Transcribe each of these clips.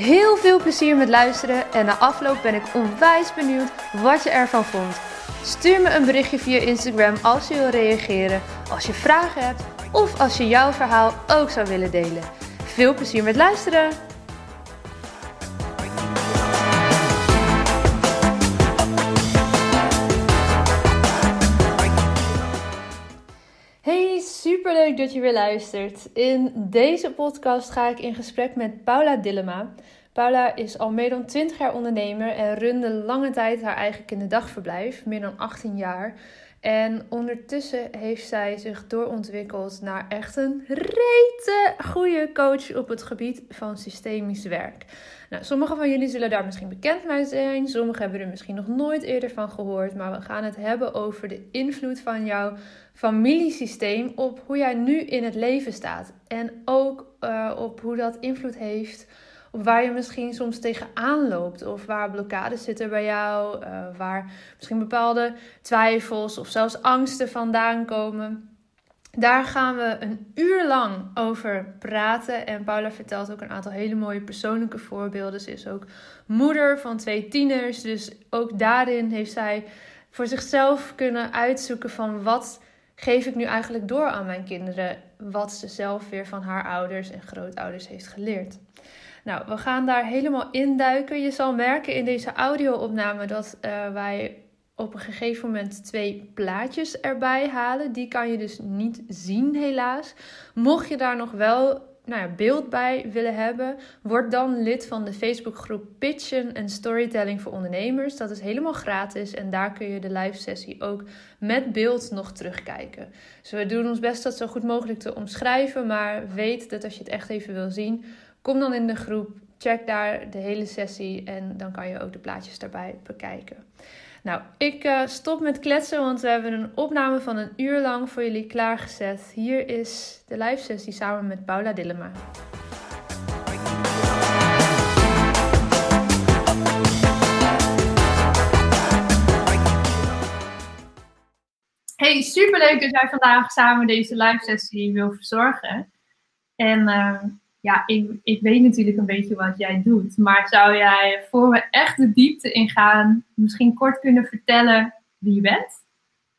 Heel veel plezier met luisteren en na afloop ben ik onwijs benieuwd wat je ervan vond. Stuur me een berichtje via Instagram als je wil reageren, als je vragen hebt of als je jouw verhaal ook zou willen delen. Veel plezier met luisteren! Hey, superleuk dat je weer luistert. In deze podcast ga ik in gesprek met Paula Dillema. Paula is al meer dan 20 jaar ondernemer en runde lange tijd haar eigen kinderdagverblijf, meer dan 18 jaar. En ondertussen heeft zij zich doorontwikkeld naar echt een rete goede coach op het gebied van systemisch werk. Nou, sommigen van jullie zullen daar misschien bekend mee zijn, sommigen hebben er misschien nog nooit eerder van gehoord, maar we gaan het hebben over de invloed van jouw familiesysteem op hoe jij nu in het leven staat. En ook uh, op hoe dat invloed heeft of waar je misschien soms tegenaan loopt. Of waar blokkades zitten bij jou. Uh, waar misschien bepaalde twijfels of zelfs angsten vandaan komen. Daar gaan we een uur lang over praten. En Paula vertelt ook een aantal hele mooie persoonlijke voorbeelden. Ze is ook moeder van twee tieners. Dus ook daarin heeft zij voor zichzelf kunnen uitzoeken van wat geef ik nu eigenlijk door aan mijn kinderen. Wat ze zelf weer van haar ouders en grootouders heeft geleerd. Nou, we gaan daar helemaal induiken. Je zal merken in deze audio-opname dat uh, wij op een gegeven moment twee plaatjes erbij halen. Die kan je dus niet zien, helaas. Mocht je daar nog wel nou ja, beeld bij willen hebben, word dan lid van de Facebookgroep Pitchen en Storytelling voor Ondernemers. Dat is helemaal gratis en daar kun je de live sessie ook met beeld nog terugkijken. Dus we doen ons best dat zo goed mogelijk te omschrijven, maar weet dat als je het echt even wil zien, Kom dan in de groep, check daar de hele sessie en dan kan je ook de plaatjes daarbij bekijken. Nou, ik uh, stop met kletsen, want we hebben een opname van een uur lang voor jullie klaargezet. Hier is de live sessie samen met Paula Dillema. Hey, superleuk dat jij vandaag samen deze live sessie wil verzorgen. En uh, ja, ik, ik weet natuurlijk een beetje wat jij doet. Maar zou jij, voor we echt de diepte ingaan, misschien kort kunnen vertellen wie je bent?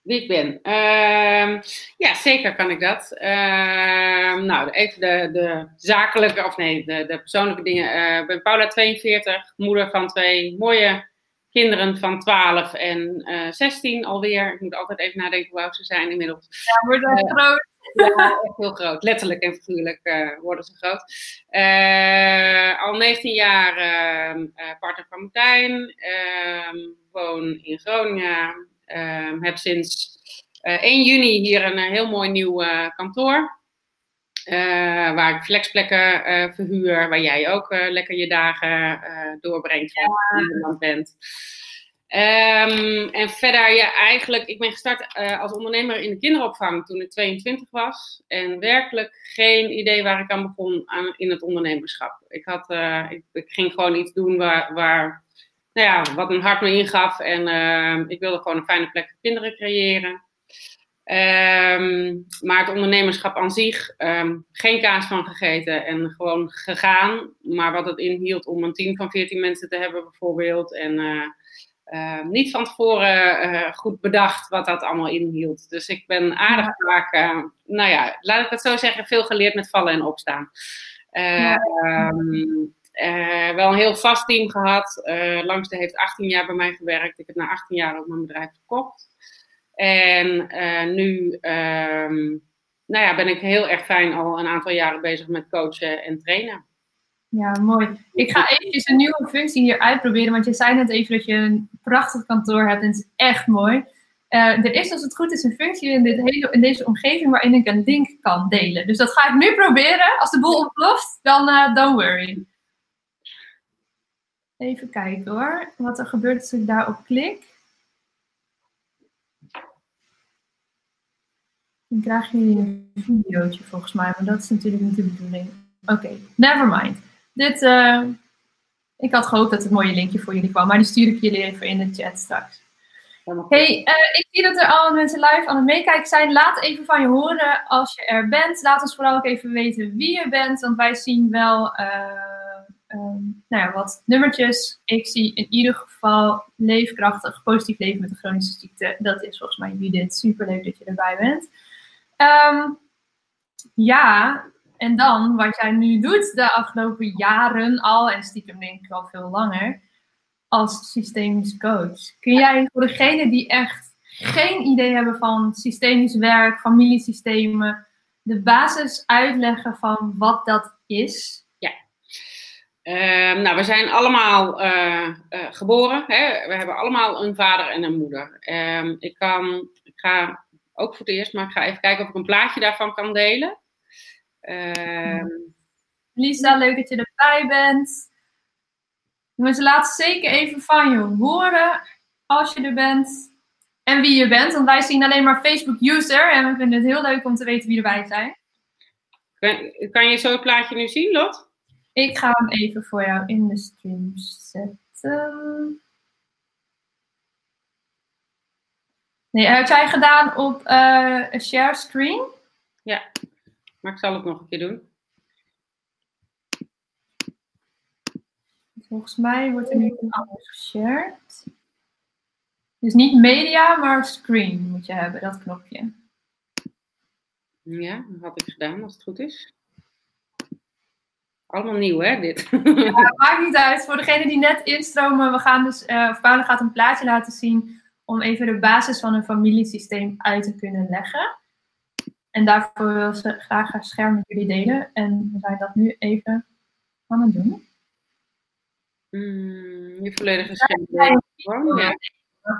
Wie ik ben? Uh, ja, zeker kan ik dat. Uh, nou, even de, de zakelijke, of nee, de, de persoonlijke dingen. Uh, ik ben Paula, 42, moeder van twee mooie kinderen van 12 en 16 alweer. Ik moet altijd even nadenken hoe oud ze zijn inmiddels. Ja, wordt wel groot. Ja, echt heel groot. Letterlijk en figuurlijk uh, worden ze groot. Uh, al 19 jaar uh, partner van Martijn. Ehm, woon in Groningen. Ehm, heb sinds 1 juni hier een heel mooi nieuw kantoor. waar ik flexplekken verhuur. Waar jij ook lekker je dagen doorbrengt. Als je in Nederland bent. Um, en verder, ja, eigenlijk, ik ben gestart uh, als ondernemer in de kinderopvang toen ik 22 was. En werkelijk geen idee waar ik aan begon aan, in het ondernemerschap. Ik, had, uh, ik, ging gewoon iets doen waar, waar nou ja, wat mijn hart me ingaf. En uh, ik wilde gewoon een fijne plek voor kinderen creëren. Um, maar het ondernemerschap aan zich, geen kaas van gegeten en gewoon gegaan. Maar wat het inhield om een team van 14 mensen te hebben bijvoorbeeld. En uh, uh, niet van tevoren uh, goed bedacht wat dat allemaal inhield. Dus ik ben aardig vaak, uh, nou ja, laat ik het zo zeggen, veel geleerd met vallen en opstaan. Ja. Um, wel een heel vast team gehad. Langste heeft 18 jaar bij mij gewerkt. Ik heb na 18 jaar ook mijn bedrijf verkocht. En nu um, nou ja, ben ik heel erg fijn al een aantal jaren bezig met coachen en trainen. Ja, mooi. Ik ga eventjes een nieuwe functie hier uitproberen, want je zei net even dat je een prachtig kantoor hebt en het is echt mooi. Uh, er is, als het goed is, een functie in, dit hele, in deze omgeving waarin ik een link kan delen. Dus dat ga ik nu proberen. Als de boel ontploft, dan uh, don't worry. Even kijken hoor, wat er gebeurt als ik daarop klik. Dan krijg je een videootje volgens mij, maar dat is natuurlijk niet de bedoeling. Oké, never mind. Dit, uh, ik had gehoopt dat het mooie linkje voor jullie kwam, maar die stuur ik jullie even in de chat straks. Hey, uh, ik zie dat er al mensen live aan het meekijken zijn. Laat even van je horen als je er bent. Laat ons vooral ook even weten wie je bent, want wij zien wel uh, um, nou ja, wat nummertjes. Ik zie in ieder geval leefkrachtig, positief leven met een chronische ziekte. Dat is volgens mij Judith. Super leuk dat je erbij bent. Um, ja, en dan wat jij nu doet de afgelopen jaren al, en stiekem denk ik al veel langer, als systemisch coach. Kun jij voor degenen die echt geen idee hebben van systemisch werk, familiesystemen, de basis uitleggen van wat dat is? Ja. Uh, nou, we zijn allemaal uh, uh, geboren. Hè? We hebben allemaal een vader en een moeder. Uh, ik, kan, ik ga ook voor het eerst, maar ik ga even kijken of ik een plaatje daarvan kan delen. Ehm, Lisa, leuk dat je erbij bent. Jongens, laat zeker even van je horen als je er bent en wie je bent. Want wij zien alleen maar Facebook-user en we vinden het heel leuk om te weten wie erbij zijn. Kan, kan je zo het plaatje nu zien, Lot? Ik ga hem even voor jou in de stream zetten. Nee, heb jij gedaan op uh, een share screen? Ja, maar ik zal het nog een keer doen. Volgens mij wordt er nu anders geshared. Dus niet media, maar screen moet je hebben, dat knopje. Ja, dat had ik gedaan als het goed is. Allemaal nieuw, hè, dit? Ja, maakt niet uit. Voor degenen die net instromen, we gaan dus, uh, Paula gaat een plaatje laten zien om even de basis van een familiesysteem uit te kunnen leggen. En daarvoor wil ze graag haar scherm met jullie delen. En we zijn dat nu even aan het doen. Mm, je volledige scherm. Ja.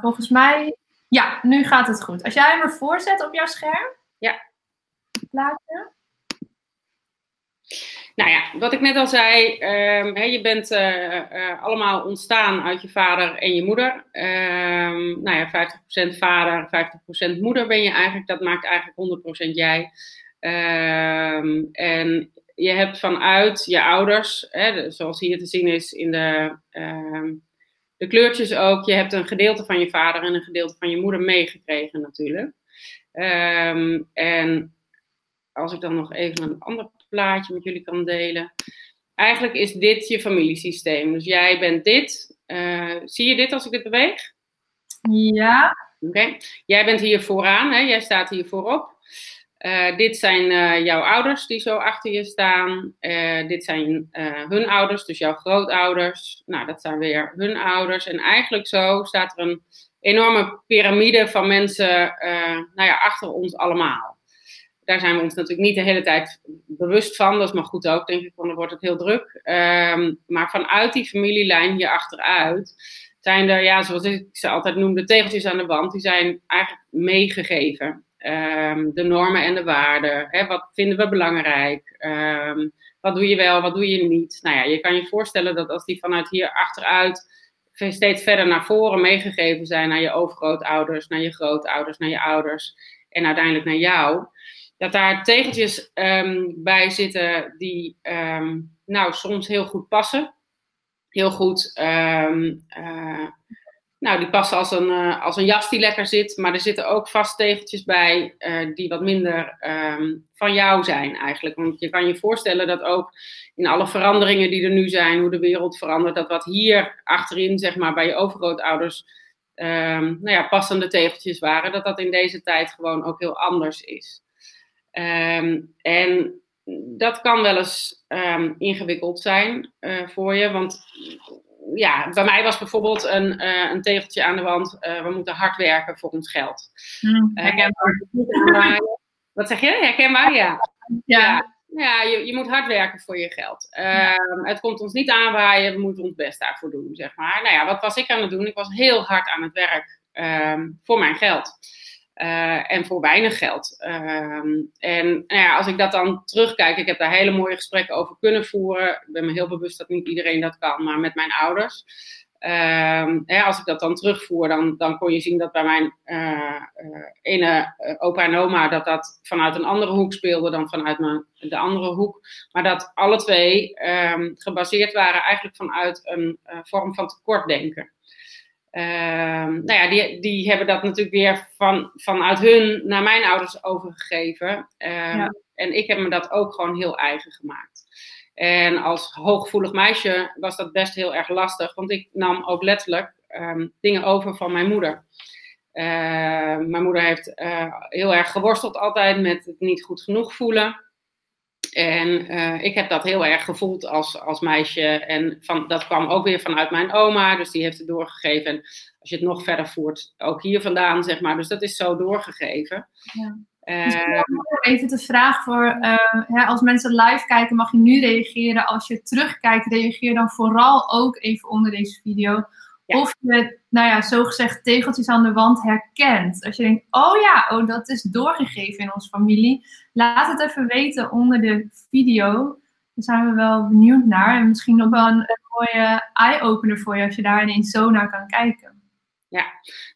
Volgens mij, ja, nu gaat het goed. Als jij hem ervoor zet op jouw scherm. Ja. Plaatje. Nou ja, wat ik net al zei, he, je bent uh, uh, allemaal ontstaan uit je vader en je moeder. Um, nou ja, 50% vader, 50% moeder ben je eigenlijk. Dat maakt eigenlijk 100% jij. Um, en je hebt vanuit je ouders, zoals hier te zien is in de, de kleurtjes ook, je hebt een gedeelte van je vader en een gedeelte van je moeder meegekregen natuurlijk. en als ik dan nog even een ander plaatje met jullie kan delen. Eigenlijk is dit je familiesysteem. Dus jij bent dit. Uh, zie je dit als ik het beweeg? Ja. Oké. Jij bent hier vooraan, hè? jij staat hier voorop. Uh, dit zijn uh, jouw ouders die zo achter je staan. dit zijn hun ouders, dus jouw grootouders. Nou, dat zijn weer hun ouders. En eigenlijk zo staat er een enorme piramide van mensen nou ja, achter ons allemaal daar zijn we ons natuurlijk niet de hele tijd bewust van. Dat is maar goed ook, denk ik, want dan wordt het heel druk. Um, maar vanuit die familielijn hier achteruit zijn er, ja, zoals ik ze altijd noem, de tegeltjes aan de wand. Die zijn eigenlijk meegegeven. Um, de normen en de waarden. Hè, wat vinden we belangrijk? Um, wat doe je wel, wat doe je niet? Nou ja, je kan je voorstellen dat als die vanuit hier achteruit steeds verder naar voren meegegeven zijn naar je overgrootouders, naar je grootouders, naar je ouders en uiteindelijk naar jou, dat daar tegeltjes um, bij zitten die um, nou, soms heel goed passen. Heel goed, um, uh, nou, die passen als een, uh, als een jas die lekker zit. Maar er zitten ook vast tegeltjes bij uh, die wat minder van jou zijn eigenlijk. Want je kan je voorstellen dat ook in alle veranderingen die er nu zijn, hoe de wereld verandert, dat wat hier achterin, zeg maar, bij je overgrootouders, nou ja, passende tegeltjes waren, dat dat in deze tijd gewoon ook heel anders is. Um, en dat kan wel eens um, ingewikkeld zijn uh, voor je. Want ja, bij mij was bijvoorbeeld een, uh, een tegeltje aan de wand. Uh, we moeten hard werken voor ons geld. Mm, herkenbaar. Wat zeg je? Herkenbaar? Ja. ja. ja. Ja, je, je moet hard werken voor je geld. Ja. Uh, het komt ons niet aanwaaien, we moeten ons best daarvoor doen, zeg maar. Nou ja, wat was ik aan het doen? Ik was heel hard aan het werk um, voor mijn geld. Uh, en voor weinig geld. Ehm, en nou ja, als ik dat dan terugkijk, ik heb daar hele mooie gesprekken over kunnen voeren. Ik ben me heel bewust dat niet iedereen dat kan, maar met mijn ouders. Uh, als ik dat dan terugvoer, dan, dan kon je zien dat bij mijn uh, ene opa en oma dat dat vanuit een andere hoek speelde dan vanuit mijn, de andere hoek. Maar dat alle twee um, gebaseerd waren eigenlijk vanuit een vorm van tekortdenken. Ehm, nou ja, die, die hebben dat natuurlijk weer van, vanuit hun naar mijn ouders overgegeven. Ehm, en ik heb me dat ook gewoon heel eigen gemaakt. En als hooggevoelig meisje was dat best heel erg lastig, want ik nam ook letterlijk ehm, dingen over van mijn moeder. mijn moeder heeft uh, heel erg geworsteld altijd met het niet goed genoeg voelen. En uh, ik heb dat heel erg gevoeld als, als meisje. En van, dat kwam ook weer vanuit mijn oma, dus die heeft het doorgegeven. En als je het nog verder voert, ook hier vandaan, zeg maar. Dus dat is zo doorgegeven. Ja. Dus even de vraag voor, uh, als mensen live kijken, mag je nu reageren. Als je terugkijkt, reageer dan vooral ook even onder deze video. Of je, nou ja, zogezegd tegeltjes aan de wand herkent. Als je denkt, oh ja, oh, dat is doorgegeven in onze familie. Laat het even weten onder de video. Daar zijn we wel benieuwd naar. En misschien ook wel een, mooie eye-opener voor je als je daar ineens zo naar kan kijken. Ja,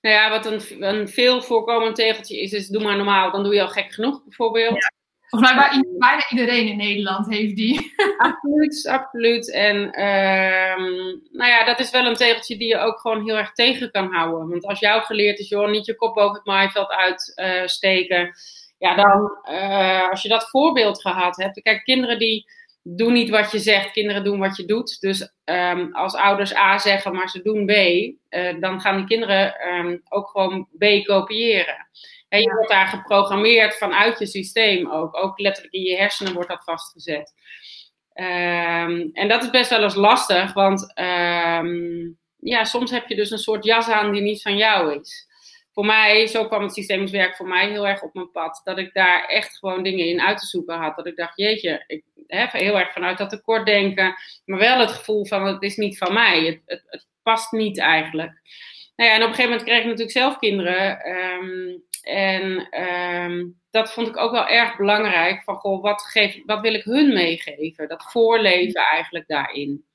nou ja, wat een, een veel voorkomend tegeltje is, is doe maar normaal, dan doe je al gek genoeg bijvoorbeeld. Volgens mij bijna iedereen in Nederland heeft die. Absoluut, absoluut. En um, nou ja, dat is wel een tegeltje die je ook gewoon heel erg tegen kan houden. Want als jou geleerd is, joh, niet je kop boven het maaiveld uitsteken. Uh, ja, dan, uh, als je dat voorbeeld gehad hebt. Kijk, kinderen die doen niet wat je zegt, kinderen doen wat je doet. Dus um, als ouders A zeggen, maar ze doen B, uh, dan gaan die kinderen um, ook gewoon B kopiëren. Je wordt daar geprogrammeerd vanuit je systeem ook. Ook letterlijk in je hersenen wordt dat vastgezet. Um, en dat is best wel eens lastig, want um, ja, soms heb je dus een soort jas aan die niet van jou is. Voor mij, zo kwam het systemisch werk voor mij heel erg op mijn pad. Dat ik daar echt gewoon dingen in uit te zoeken had. Dat ik dacht, jeetje, ik heb heel erg vanuit dat tekort denken. Maar wel het gevoel van, het is niet van mij. Het, het, het past niet eigenlijk. Nou ja, en op een gegeven moment kreeg ik natuurlijk zelf kinderen. Um, en um, dat vond ik ook wel erg belangrijk. Van goh, wat, geef, wat wil ik hun meegeven? Dat voorleven eigenlijk daarin.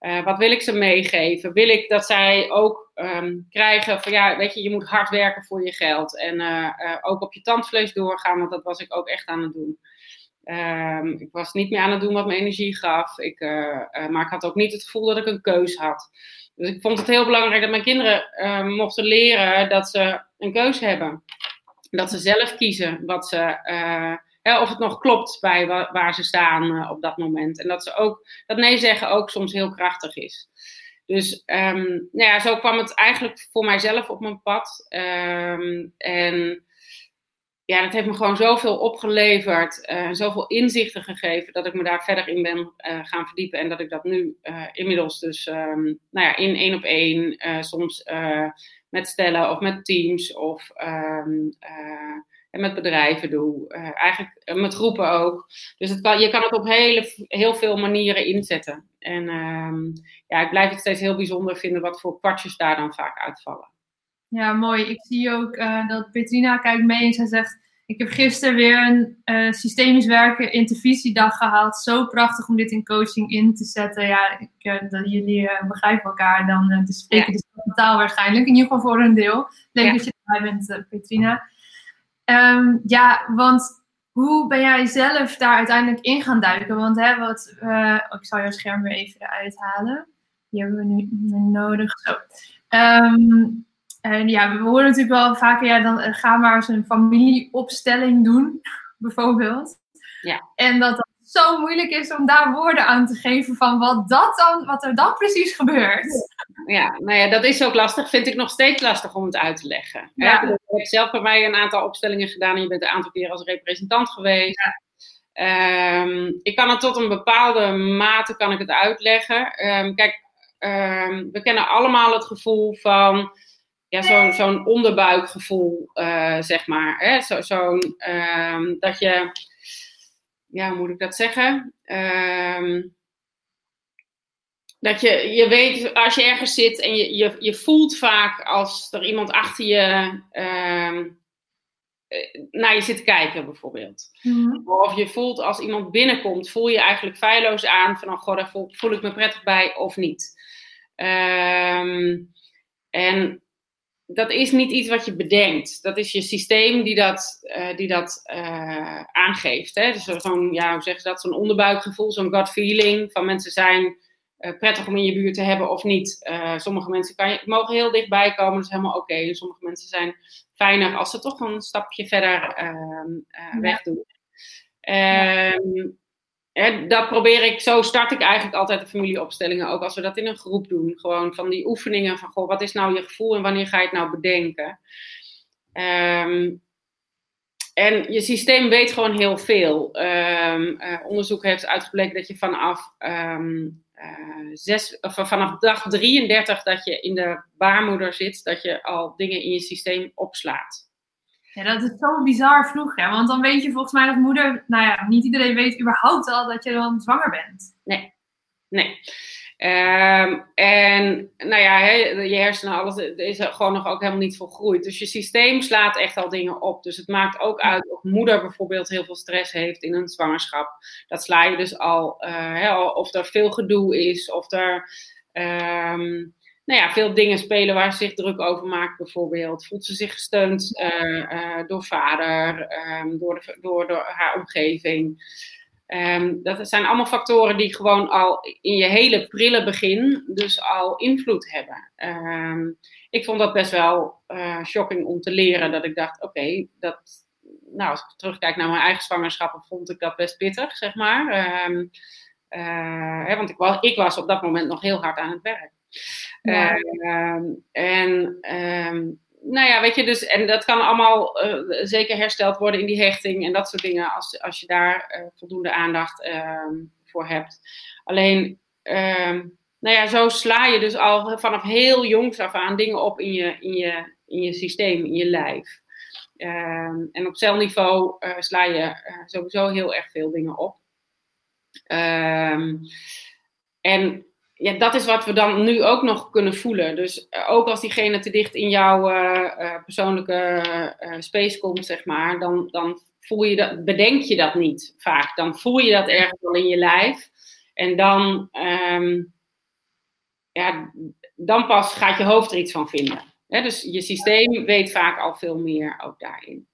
Uh, wat wil ik ze meegeven? Wil ik dat zij ook um, krijgen van ja, weet je, je moet hard werken voor je geld. En uh, uh, ook op je tandvlees doorgaan, want dat was ik ook echt aan het doen. Um, ik was niet meer aan het doen wat me energie gaf. Ik, maar ik had ook niet het gevoel dat ik een keus had. Dus ik vond het heel belangrijk dat mijn kinderen mochten leren dat ze een keuze hebben. Dat ze zelf kiezen wat ze, uh, of het nog klopt bij waar, ze staan uh, op dat moment. En dat ze ook, dat nee zeggen ook soms heel krachtig is. Dus um, nou ja, zo kwam het eigenlijk voor mijzelf op mijn pad. Um, en ja, dat heeft me gewoon zoveel opgeleverd, uh, zoveel inzichten gegeven, dat ik me daar verder in ben gaan verdiepen. En dat ik dat nu inmiddels dus um, nou ja, in één op één, soms met stellen of met teams of um, en met bedrijven doe. eigenlijk met groepen ook. Dus het kan, je kan het op hele, heel veel manieren inzetten. En um, ja, ik blijf het steeds heel bijzonder vinden wat voor kwartjes daar dan vaak uitvallen. Ja, mooi. Ik zie ook dat Petrina kijkt mee en zij zegt... Ik heb gisteren weer een uh, systemisch werken intervisiedag gehad. Zo prachtig om dit in coaching in te zetten. Ja, ik, uh, dat jullie begrijpen elkaar dan. Dus spreken ja. dus taal waarschijnlijk. In ieder geval voor een deel. Leuk ja. dat je erbij bent, Petrina. Um, ja, want hoe ben jij zelf daar uiteindelijk in gaan duiken? Want hè, wat, ik zal jouw scherm weer even eruit halen. Die hebben we nu nodig. Zo. Um, en ja, we horen natuurlijk wel vaker, ja, dan ga maar eens een familieopstelling doen, bijvoorbeeld. Ja. En dat het zo moeilijk is om daar woorden aan te geven van wat, dat dan, wat er dan precies gebeurt. Ja, nou ja, dat is ook lastig. Vind ik nog steeds lastig om het uit te leggen. Ja. Je hebt zelf bij mij een aantal opstellingen gedaan en je bent een aantal keer als representant geweest. Ja. Um, ik kan het tot een bepaalde mate kan ik het uitleggen. Um, kijk, um, we kennen allemaal het gevoel van ja, zo'n zo'n onderbuikgevoel, uh, zeg maar. Hè? Zo, zo'n, um, dat je, ja, hoe moet ik dat zeggen? Um, dat je, je weet, als je ergens zit en je, je, je voelt vaak als er iemand achter je um, naar je zit kijken, bijvoorbeeld. Mhm. Of je voelt als iemand binnenkomt, voel je eigenlijk feilloos aan van, oh god, daar voel, voel ik me prettig bij of niet. Ehm, en dat is niet iets wat je bedenkt. Dat is je systeem die dat, uh, die dat uh, aangeeft. Hè? Dus zo'n, ja, hoe zeg je dat? Zo'n onderbuikgevoel, zo'n gut feeling van mensen zijn uh, prettig om in je buurt te hebben of niet. sommige mensen kan je, mogen heel dichtbij komen, dat is helemaal oké. Okay. Sommige mensen zijn fijner als ze toch een stapje verder ehm, weg doen. Ehm, dat probeer ik, zo start ik eigenlijk altijd de familieopstellingen, ook als we dat in een groep doen. Gewoon van die oefeningen van, goh, wat is nou je gevoel en wanneer ga je het nou bedenken? Ehm, en je systeem weet gewoon heel veel. Um, uh, onderzoek heeft uitgebleken dat je vanaf, uh, zes, of vanaf dag 33 dat je in de baarmoeder zit, dat je al dingen in je systeem opslaat. Ja, dat is zo bizar vroeg, hè? Want dan weet je volgens mij dat moeder, nou ja, niet iedereen weet überhaupt al dat je dan zwanger bent. Nee, nee. Um, en nou ja, je hersenen, alles is gewoon nog ook helemaal niet volgroeid. Dus je systeem slaat echt al dingen op. Dus het maakt ook uit of moeder bijvoorbeeld heel veel stress heeft in een zwangerschap. Dat sla je dus al, uh, of er veel gedoe is, of er. Um, nou ja, veel dingen spelen waar ze zich druk over maakt, bijvoorbeeld. Voelt ze zich gesteund uh, uh, door vader, um, door, door, door, haar omgeving. Um, dat zijn allemaal factoren die gewoon al in je hele prille begin dus al invloed hebben. Um, ik vond dat best wel uh, shocking om te leren. Dat ik dacht, oké, dat... Nou, als ik terugkijk naar mijn eigen zwangerschappen, vond ik dat best pittig, zeg maar. Hè, want ik was, ik was op dat moment nog heel hard aan het werk. Ehm, en um, nou ja, weet je, dus, en dat kan allemaal uh, zeker hersteld worden in die hechting en dat soort dingen, als, als je daar uh, voldoende aandacht um, voor hebt. Alleen, nou ja, zo sla je dus al vanaf heel jongs af aan dingen op in je, in je, in je systeem, in je lijf. en op celniveau uh, sla je sowieso heel erg veel dingen op. en ja, dat is wat we dan nu ook nog kunnen voelen. Dus eh, ook als diegene te dicht in jouw uh, persoonlijke uh, space komt, zeg maar, dan, dan voel je dat, bedenk je dat niet vaak. Dan voel je dat ergens wel in je lijf. En dan, um, ja, dan pas gaat je hoofd er iets van vinden. dus je systeem weet vaak al veel meer ook daarin.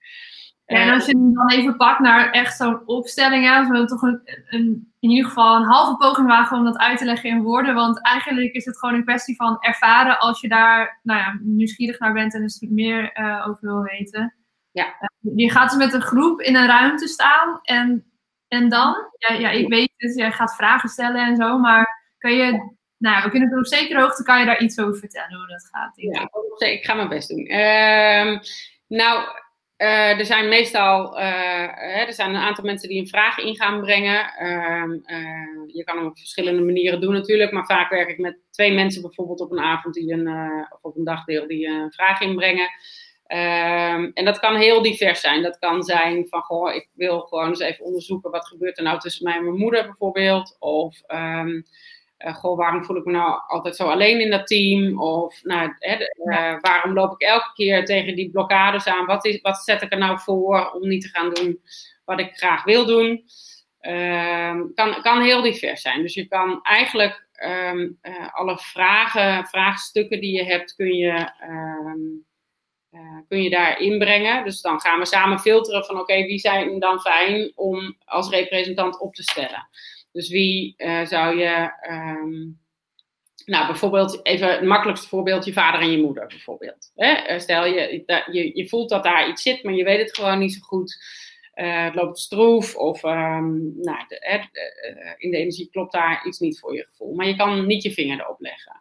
Ja, en als je dan even pakt naar echt zo'n opstelling, ja, we toch een, een, in ieder geval een halve poging wagen om dat uit te leggen in woorden. Want eigenlijk is het gewoon een kwestie van ervaren als je daar nou ja, nieuwsgierig naar bent en er meer uh, over wil weten. Ja. Uh, je gaat dus met een groep in een ruimte staan en, en dan, ja, ja, ik weet het, jij gaat vragen stellen en zo, maar kan je, nou ja, we kunnen op zekere hoogte, kan je daar iets over vertellen hoe dat gaat? Ja, ik ga mijn best doen. Uh, nou, uh, er zijn meestal uh, er zijn een aantal mensen die een vraag in gaan brengen. Uh, je kan hem op verschillende manieren doen natuurlijk, maar vaak werk ik met twee mensen bijvoorbeeld op een avond die een, of op een dagdeel die een vraag inbrengen. Ehm, en dat kan heel divers zijn. Dat kan zijn van, goh, ik wil gewoon eens even onderzoeken wat gebeurt er nou tussen mij en mijn moeder bijvoorbeeld. Of um, uh, goh, waarom voel ik me nou altijd zo alleen in dat team? Of nou, hè, uh, waarom loop ik elke keer tegen die blokkades aan? Wat, is, wat zet ik er nou voor om niet te gaan doen wat ik graag wil doen? Um, kan, kan heel divers zijn. Dus je kan eigenlijk um, uh, alle vragen, vraagstukken die je hebt, kun je, um, kun je daar inbrengen. Dus dan gaan we samen filteren van oké, okay, wie zijn dan fijn om als representant op te stellen. Dus wie uh, zou je, um, nou bijvoorbeeld even het makkelijkste voorbeeld, je vader en je moeder bijvoorbeeld. Hè? Eh, stel je, je, je voelt dat daar iets zit, maar je weet het gewoon niet zo goed. Uh, het loopt stroef of um, nou, de, in de energie klopt daar iets niet voor je gevoel. Maar je kan niet je vinger erop leggen.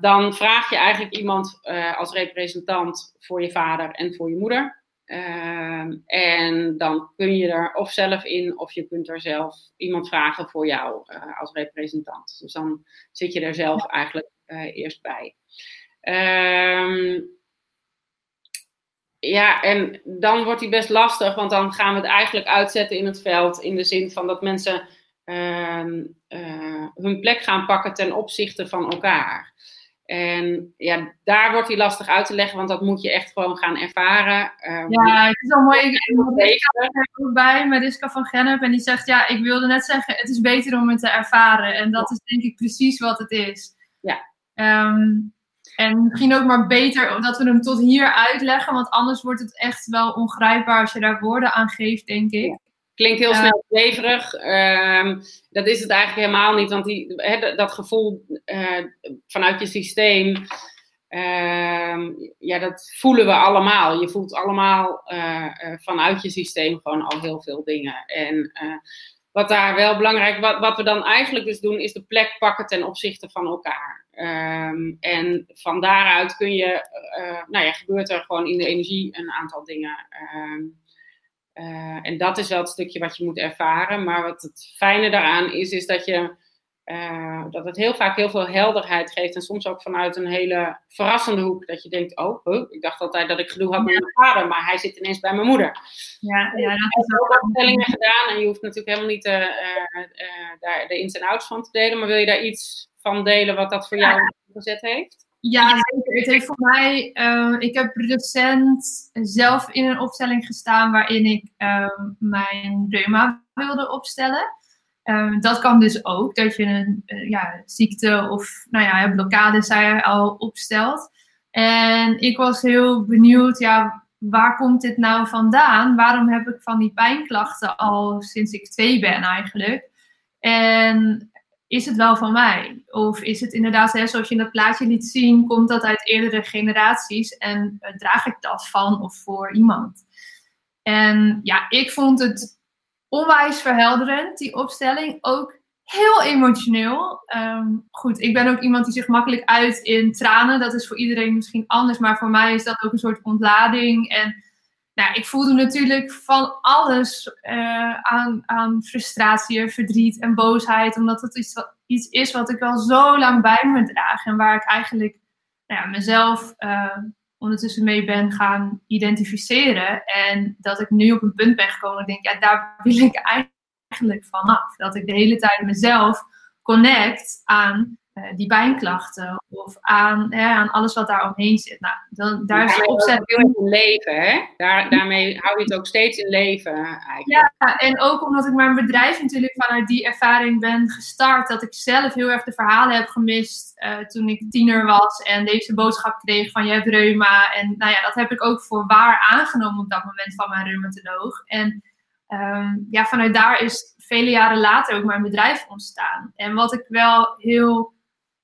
Dan vraag je eigenlijk iemand als representant voor je vader en voor je moeder. Ehm, en dan kun je er of zelf in, of je kunt er zelf iemand vragen voor jou uh, als representant. Dus dan zit je er zelf eigenlijk uh, eerst bij. Um, ja, en dan wordt die best lastig, want dan gaan we het eigenlijk uitzetten in het veld. In de zin van dat mensen uh, hun plek gaan pakken ten opzichte van elkaar. En ja, daar wordt hij lastig uit te leggen, want dat moet je echt gewoon gaan ervaren. Um, ja, het is wel mooi. Ik ben ook bij Mariska van Gennep en die zegt, ja, ik wilde net zeggen, het is beter om het te ervaren. En dat is denk ik precies wat het is. Ja. Um, en misschien ook maar beter dat we hem tot hier uitleggen, want anders wordt het echt wel ongrijpbaar als je daar woorden aan geeft, denk ik. Klinkt heel snel zweverig. Ehm, dat is het eigenlijk helemaal niet, want die, dat gevoel uh, vanuit je systeem, uh, ja, dat voelen we allemaal. Je voelt allemaal uh, vanuit je systeem gewoon al heel veel dingen. En wat daar wel belangrijk, wat, wat we dan eigenlijk dus doen, is de plek pakken ten opzichte van elkaar. Um, en van daaruit kun je, uh, nou ja, gebeurt er gewoon in de energie een aantal dingen. Um, uh, en dat is wel het stukje wat je moet ervaren. Maar wat het fijne daaraan is, is dat je uh, dat het heel vaak heel veel helderheid geeft. En soms ook vanuit een hele verrassende hoek. Dat je denkt, oh, huh, ik dacht altijd dat ik gedoe had met mijn vader. Maar hij zit ineens bij mijn moeder. Ja, ja dat is ook opstellingen gedaan. En je hoeft natuurlijk helemaal niet uh, uh, daar de ins en outs van te delen. Maar wil je daar iets van delen wat dat voor jou gezet heeft? Ja. Het heeft voor mij, uh, ik heb recent zelf in een opstelling gestaan waarin ik uh, mijn reuma wilde opstellen. Um, dat kan dus ook, dat je een ja, ziekte of nou ja, blokkade zei al opstelt. En ik was heel benieuwd, ja, waar komt dit nou vandaan? Waarom heb ik van die pijnklachten al sinds ik twee ben eigenlijk? En is het wel van mij? Of is het inderdaad, hè, zoals je in dat plaatje liet zien, komt dat uit eerdere generaties en uh, draag ik dat van of voor iemand? En ja, ik vond het onwijs verhelderend, die opstelling. Ook heel emotioneel. Um, goed, ik ben ook iemand die zich makkelijk uit in tranen. Dat is voor iedereen misschien anders, maar voor mij is dat ook een soort ontlading. En nou, ik voelde natuurlijk van alles uh, aan, aan frustratie, verdriet en boosheid. Omdat het iets, iets is wat ik al zo lang bij me draag. En waar ik eigenlijk nou ja, mezelf uh, ondertussen mee ben gaan identificeren. En dat ik nu op een punt ben gekomen. Ik denk, ja, daar wil ik eigenlijk vanaf. Dat ik de hele tijd mezelf connect aan die pijnklachten of aan, hè, aan alles wat daar omheen zit. Nou, dan, daar is opzet. in leven, hè? Daar, daarmee hou je het ook steeds in leven eigenlijk. Ja, en ook omdat ik mijn bedrijf natuurlijk vanuit die ervaring ben gestart, dat ik zelf heel erg de verhalen heb gemist uh, toen ik tiener was en deze boodschap kreeg van je hebt reuma. En nou ja, dat heb ik ook voor waar aangenomen op dat moment van mijn reumatoloog. En um, ja, vanuit daar is vele jaren later ook mijn bedrijf ontstaan. En wat ik wel heel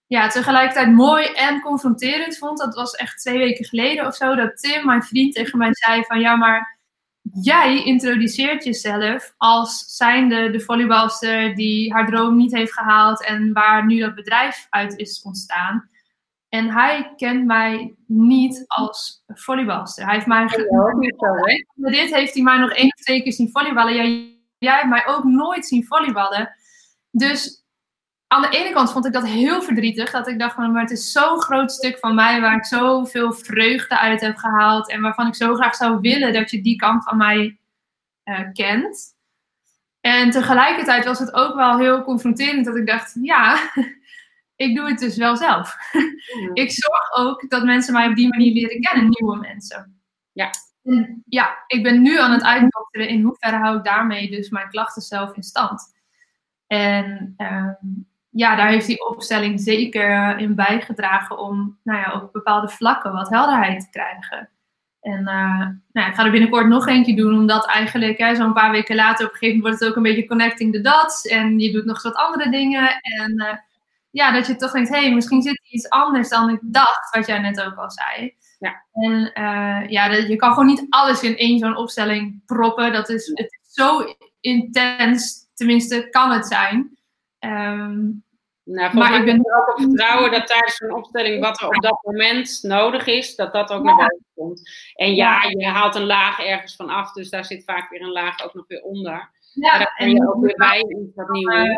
ja, tegelijkertijd mooi en confronterend vond. Dat was echt twee weken geleden of zo. Dat Tim, mijn vriend, tegen mij zei van ja, maar jij introduceert jezelf als zijnde de volleybalster die haar droom niet heeft gehaald en waar nu dat bedrijf uit is ontstaan. En hij kent mij niet als volleybalster. Hij heeft mij. Ja? Dit heeft hij mij nog één of twee keer zien volleyballen. Jij, jij hebt mij ook nooit zien volleyballen. Dus aan de ene kant vond ik dat heel verdrietig. Dat ik dacht, maar het is zo'n groot stuk van mij waar ik zoveel vreugde uit heb gehaald. En waarvan ik zo graag zou willen dat je die kant van mij uh, kent. En tegelijkertijd was het ook wel heel confronterend dat ik dacht, ja, ik doe het dus wel zelf. Mm. ik zorg ook dat mensen mij op die manier leren kennen, nieuwe mensen. Ja. En ja, ik ben nu aan het uitdokteren in hoeverre hou ik daarmee dus mijn klachten zelf in stand. En um, ja, daar heeft die opstelling zeker in bijgedragen om nou ja, op bepaalde vlakken wat helderheid te krijgen. En uh, nou, ik ga er binnenkort nog eentje doen, omdat eigenlijk zo'n paar weken later op een gegeven moment wordt het ook een beetje connecting the dots. En je doet nog eens wat andere dingen. En uh, ja, dat je toch denkt, hé, hey, misschien zit er iets anders dan ik dacht, wat jij net ook al zei. Ja. En uh, ja, je kan gewoon niet alles in één zo'n opstelling proppen. Dat is, het is zo intens, tenminste kan het zijn. Um, nou, maar ik ben er ook op vertrouwen dat tijdens een opstelling wat er op dat moment nodig is, dat dat ook naar boven komt. En ja, je haalt een laag ergens van af, dus daar zit vaak weer een laag ook nog weer onder. Ja, maar daar kun je ook weer bij iets wat nieuw uh,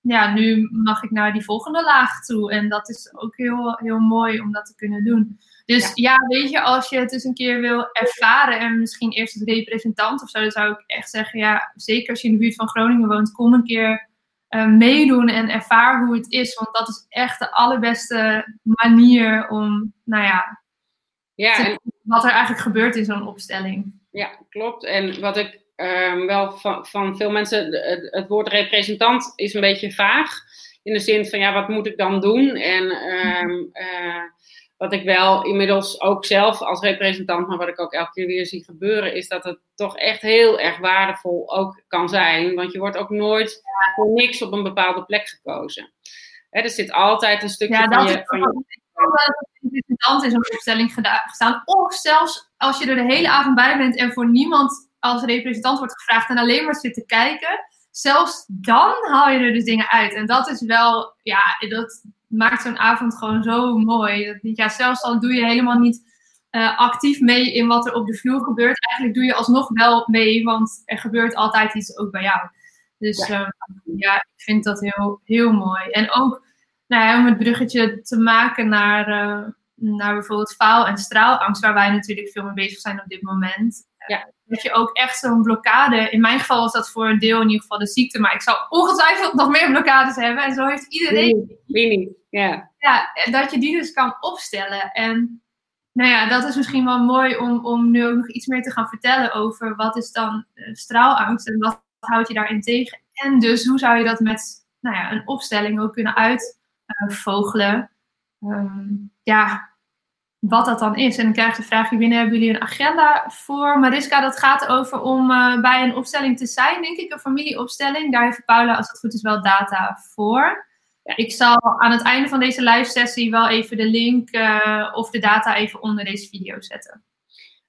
Ja, nu mag ik naar die volgende laag toe. En dat is ook heel, heel mooi om dat te kunnen doen. Dus ja. ja, weet je, als je het eens een keer wil ervaren en misschien eerst als representant of zo, dan zou ik echt zeggen, ja, zeker als je in de buurt van Groningen woont, kom een keer uh, meedoen en ervaar hoe het is. Want dat is echt de allerbeste manier om, nou ja, ja en... wat er eigenlijk gebeurt in zo'n opstelling. Ja, klopt. En wat ik um, wel van, van veel mensen, het, het, woord representant is een beetje vaag. In de zin van, ja, wat moet ik dan doen? En uh, wat ik wel inmiddels ook zelf als representant, maar wat ik ook elke keer weer zie gebeuren, is dat het toch echt heel erg waardevol ook kan zijn. Want je wordt ook nooit voor niks op een bepaalde plek gekozen. He, er zit altijd een stukje ja, van, je, van je... representant in zo'n opstelling gestaan. Of zelfs als je er de hele avond bij bent en voor niemand als representant wordt gevraagd en alleen maar zit te kijken. Zelfs dan haal je er dus dingen uit. En dat is wel, ja, dat, maakt zo'n avond gewoon zo mooi. Ja, zelfs al doe je helemaal niet uh, actief mee in wat er op de vloer gebeurt. Eigenlijk doe je alsnog wel mee, want er gebeurt altijd iets ook bij jou. Dus ja, um, ja ik vind dat heel, heel mooi. En ook nou ja, om het bruggetje te maken naar, uh, naar bijvoorbeeld faal- en straalangst, waar wij natuurlijk veel mee bezig zijn op dit moment. Ja. Dat je ook echt zo'n blokkade, in mijn geval was dat voor een deel in ieder geval de ziekte, maar ik zou ongetwijfeld nog meer blokkades hebben. En zo heeft iedereen. Wie niet, ja. Ja, dat je die dus kan opstellen. En nou ja, dat is misschien wel mooi om, om nu ook nog iets meer te gaan vertellen over wat is dan uh, straalangst en wat houd je daarin tegen. En dus hoe zou je dat met nou ja, een opstelling ook kunnen uitvogelen. Uh, ja, wat dat dan is. En dan krijg je de vraag binnen, hebben jullie een agenda voor? Mariska, dat gaat over om uh, bij een opstelling te zijn, denk ik, een familieopstelling. Daar heeft Paula, als het goed is, wel data voor. Ja, ik zal aan het einde van deze live sessie wel even de link uh, of de data even onder deze video zetten.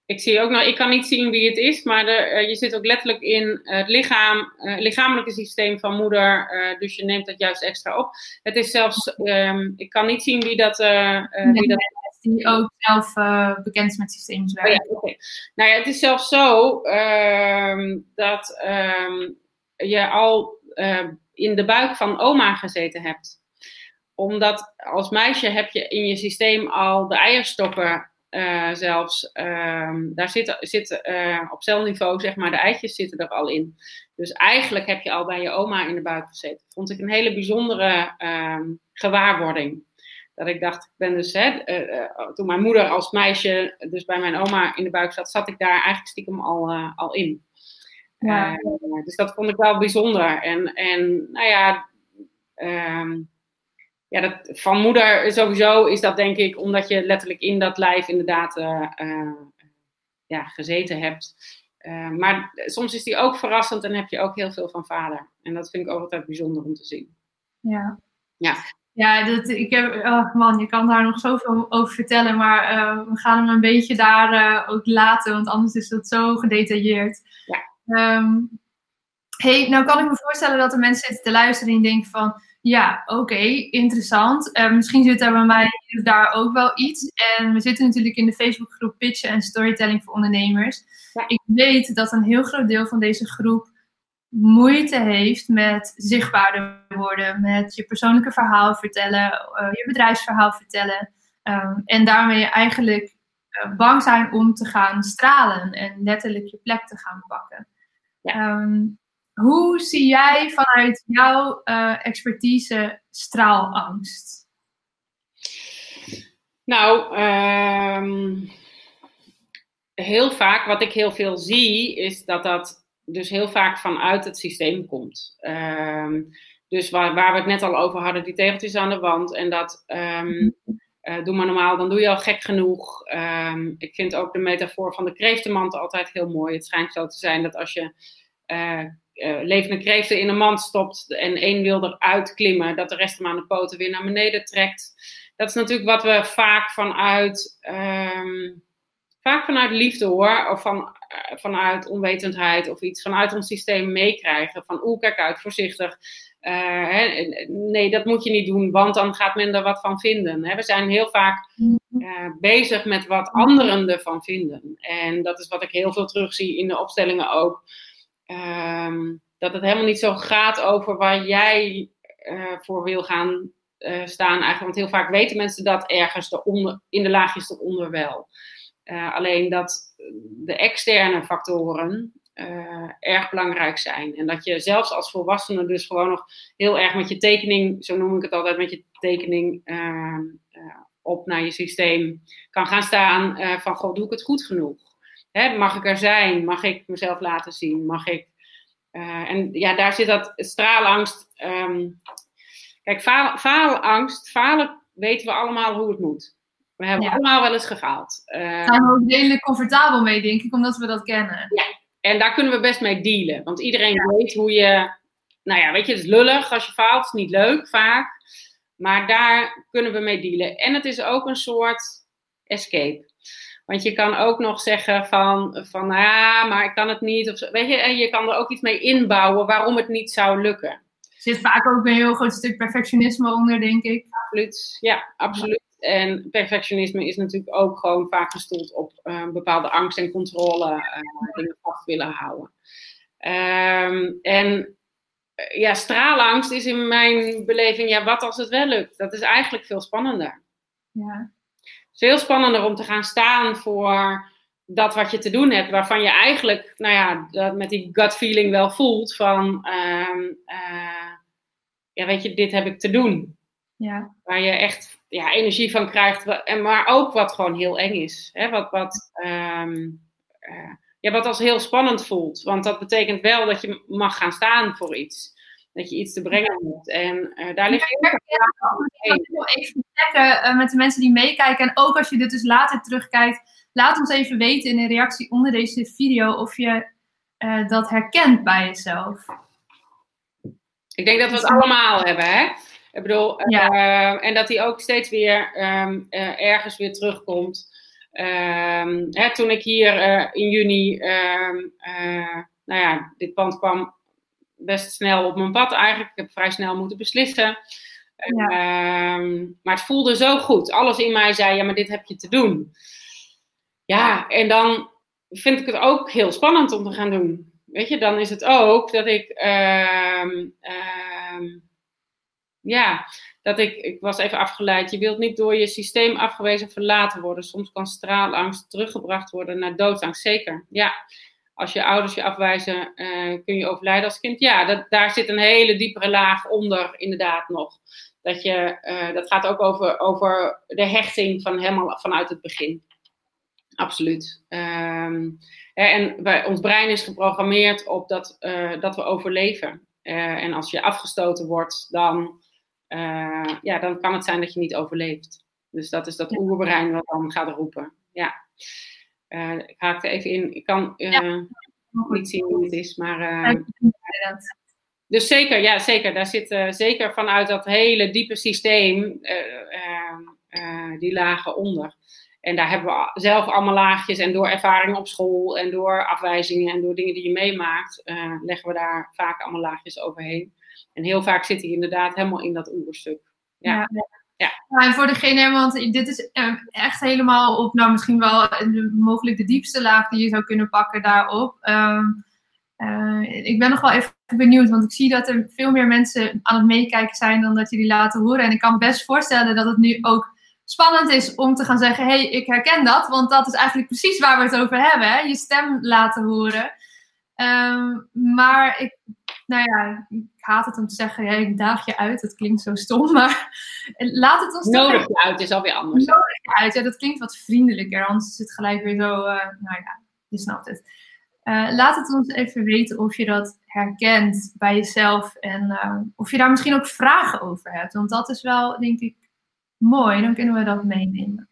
Ik zie ook nog, ik kan niet zien wie het is, maar de, uh, je zit ook letterlijk in het lichaam, lichamelijke systeem van moeder, dus je neemt dat juist extra op. Het is zelfs, um, ik kan niet zien wie dat, nee, wie dat die ook zelf uh, bekend is met systeemswerk. Oh ja, Nou ja, het is zelfs zo uh, dat uh, je al uh, in de buik van oma gezeten hebt. Omdat als meisje heb je in je systeem al de eierstokken uh, zelfs. Ehm, daar zit, zit op celniveau, zeg maar, de eitjes zitten er al in. Dus eigenlijk heb je al bij je oma in de buik gezeten. Vond ik een hele bijzondere gewaarwording. Dat ik dacht, ik ben dus, hè, uh, uh, toen mijn moeder als meisje dus bij mijn oma in de buik zat, zat ik daar eigenlijk stiekem al, uh, al in. Ja. dus dat vond ik wel bijzonder. En, en nou ja, um, ja dat, van moeder sowieso is dat denk ik omdat je letterlijk in dat lijf inderdaad ja, gezeten hebt. maar soms is die ook verrassend en heb je ook heel veel van vader. En dat vind ik ook altijd bijzonder om te zien. Ja. Ja. Ja, dat, ik heb, oh man, je kan daar nog zoveel over vertellen, maar uh, we gaan hem een beetje daar uh, ook laten, want anders is dat zo gedetailleerd. Ja. Um, hey, nou kan ik me voorstellen dat er mensen zitten te luisteren die denken van, ja, oké, okay, interessant. Uh, misschien zit er bij mij daar ook wel iets. En we zitten natuurlijk in de Facebookgroep Pitchen en Storytelling voor Ondernemers. Ja. Ik weet dat een heel groot deel van deze groep moeite heeft met zichtbaarder worden, met je persoonlijke verhaal vertellen, uh, je bedrijfsverhaal vertellen. Um, en daarmee eigenlijk uh, bang zijn om te gaan stralen en letterlijk je plek te gaan pakken. Ja. Um, hoe zie jij vanuit jouw uh, expertise straalangst? Nou, um, heel vaak wat ik heel veel zie, is dat dat dus heel vaak vanuit het systeem komt. Um, dus waar, waar, we het net al over hadden, die tegeltjes aan de wand. En dat um, uh, doe maar normaal, dan doe je al gek genoeg. Um, ik vind ook de metafoor van de kreeftenmand altijd heel mooi. Het schijnt zo te zijn dat als je uh, levende kreeften in een mand stopt en één wil eruit klimmen, dat de rest hem aan de poten weer naar beneden trekt. Dat is natuurlijk wat we vaak vanuit, vaak vanuit liefde hoor, of van eh, vanuit onwetendheid of iets vanuit ons systeem meekrijgen. Van oeh, kijk uit, voorzichtig. Uh, hè, nee, dat moet je niet doen, want dan gaat men er wat van vinden. Hè. We zijn heel vaak uh, bezig met wat anderen ervan vinden. En dat is wat ik heel veel terugzie in de opstellingen ook. Um, dat het helemaal niet zo gaat over waar jij voor wil gaan staan. Eigenlijk, want heel vaak weten mensen dat ergens eronder, in de laagjes eronder wel. Alleen dat de externe factoren erg belangrijk zijn. En dat je zelfs als volwassene dus gewoon nog heel erg met je tekening, zo noem ik het altijd, met je tekening op naar je systeem kan gaan staan van, goh, doe ik het goed genoeg? Hè, mag ik er zijn? Mag ik mezelf laten zien? Mag ik... en ja, daar zit dat straalangst... Ehm, kijk, faalangst, falen weten we allemaal hoe het moet. We hebben allemaal wel eens gefaald. Uh, Daar zijn we ook redelijk comfortabel mee, denk ik, omdat we dat kennen. Ja, en daar kunnen we best mee dealen. Want iedereen weet hoe je... Nou ja, weet je, het is lullig als je faalt. Het is niet leuk vaak. Maar daar kunnen we mee dealen. En het is ook een soort escape. Want je kan ook nog zeggen van, van ja, maar ik kan het niet. Of, weet je, en je kan er ook iets mee inbouwen waarom het niet zou lukken. Er zit vaak ook een heel groot stuk perfectionisme onder, denk ik. Absoluut, ja, absoluut. En perfectionisme is natuurlijk ook gewoon vaak gestoeld op uh, bepaalde angst en controle, uh, dingen vast willen houden. Um, en uh, ja, straalangst is in mijn beleving, ja, wat als het wel lukt? Dat is eigenlijk veel spannender. Ja. Veel spannender om te gaan staan voor dat wat je te doen hebt, waarvan je eigenlijk, nou ja, dat met die gut feeling wel voelt van, ehm, ja, weet je, dit heb ik te doen. Ja. Waar je echt ja, energie van krijgt. Maar ook wat gewoon heel eng is. Hè? Wat, wat, um, uh, ja, wat als heel spannend voelt. Want dat betekent wel dat je mag gaan staan voor iets. Dat je iets te brengen hebt. En uh, daar ligt heel veel Even checken uh, met de mensen die meekijken. En ook als je dit dus later terugkijkt. Laat ons even weten in een reactie onder deze video of je dat herkent bij jezelf. Ik denk dat we het allemaal hebben, hè? Ik bedoel, uh, en dat hij ook steeds weer um, uh, ergens weer terugkomt. Um, hè, toen ik hier uh, in juni, um, nou ja, dit pand kwam best snel op mijn pad eigenlijk. Ik heb vrij snel moeten beslissen. Ja. maar het voelde zo goed. Alles in mij zei, ja, maar dit heb je te doen. Ja, en dan vind ik het ook heel spannend om te gaan doen. Weet je, dan is het ook dat ik ja, dat ik, ik was even afgeleid. Je wilt niet door je systeem afgewezen verlaten worden. Soms kan straalangst teruggebracht worden naar doodsangst. Zeker, ja. Als je ouders je afwijzen, uh, kun je overlijden als kind. Ja, dat, daar zit een hele diepere laag onder, inderdaad nog. Dat, je, uh, dat gaat ook over, over de hechting van helemaal vanuit het begin. Absoluut. Um, en wij, ons brein is geprogrammeerd op dat, uh, dat we overleven. en als je afgestoten wordt, dan uh, ja, dan kan het zijn dat je niet overleeft. Dus dat is dat oerbrein wat dan gaat roepen. Ja. Uh, ik haak er even in. Ik kan uh, niet zien hoe het is, maar. dus zeker, ja, zeker. Daar zit zeker vanuit dat hele diepe systeem die lagen onder. En daar hebben we zelf allemaal laagjes. En door ervaringen op school en door afwijzingen en door dingen die je meemaakt, leggen we daar vaak allemaal laagjes overheen. En heel vaak zit hij inderdaad helemaal in dat oerstuk. Ja. ja. ja. en voor degene, want dit is eh, echt helemaal op, nou misschien wel mogelijk de diepste laag die je zou kunnen pakken daarop. Ehm, eh, ik ben nog wel even benieuwd, want ik zie dat er veel meer mensen aan het meekijken zijn dan dat jullie laten horen. En ik kan me best voorstellen dat het nu ook spannend is om te gaan zeggen: hé, hey, ik herken dat, want dat is eigenlijk precies waar we het over hebben, hè? je stem laten horen. Ehm, maar ik nou ja, ik haat het om te zeggen, ja, ik daag je uit. Dat klinkt zo stom, maar laat het ons... Nodig je uit is alweer anders. Nodig je uit, ja, dat klinkt wat vriendelijker. Anders is het gelijk weer zo, uh, nou ja, je snapt het. Uh, laat het ons even weten of je dat herkent bij jezelf en uh, of je daar misschien ook vragen over hebt. Want dat is wel, denk ik, mooi. Dan kunnen we dat meenemen.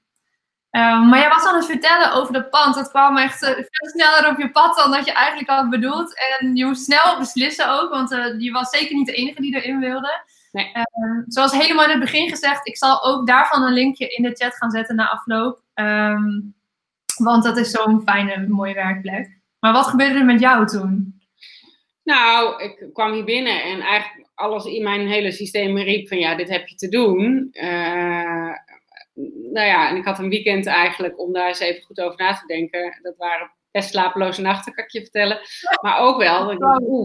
Um, maar jij was aan het vertellen over dat pand. Dat kwam echt uh, veel sneller op je pad dan dat je eigenlijk had bedoeld. En je moest snel beslissen ook, want uh, je was zeker niet de enige die erin wilde. Nee. Um, zoals helemaal in het begin gezegd, ik zal ook daarvan een linkje in de chat gaan zetten na afloop. Um, want dat is zo'n fijne, mooie werkplek. Maar wat gebeurde er met jou toen? Nou, ik kwam hier binnen en eigenlijk alles in mijn hele systeem riep van ja, dit heb je te doen. Uh, nou ja, en ik had een weekend eigenlijk om daar eens even goed over na te denken. Dat waren best slapeloze nachten, kan ik je vertellen. Maar ook wel,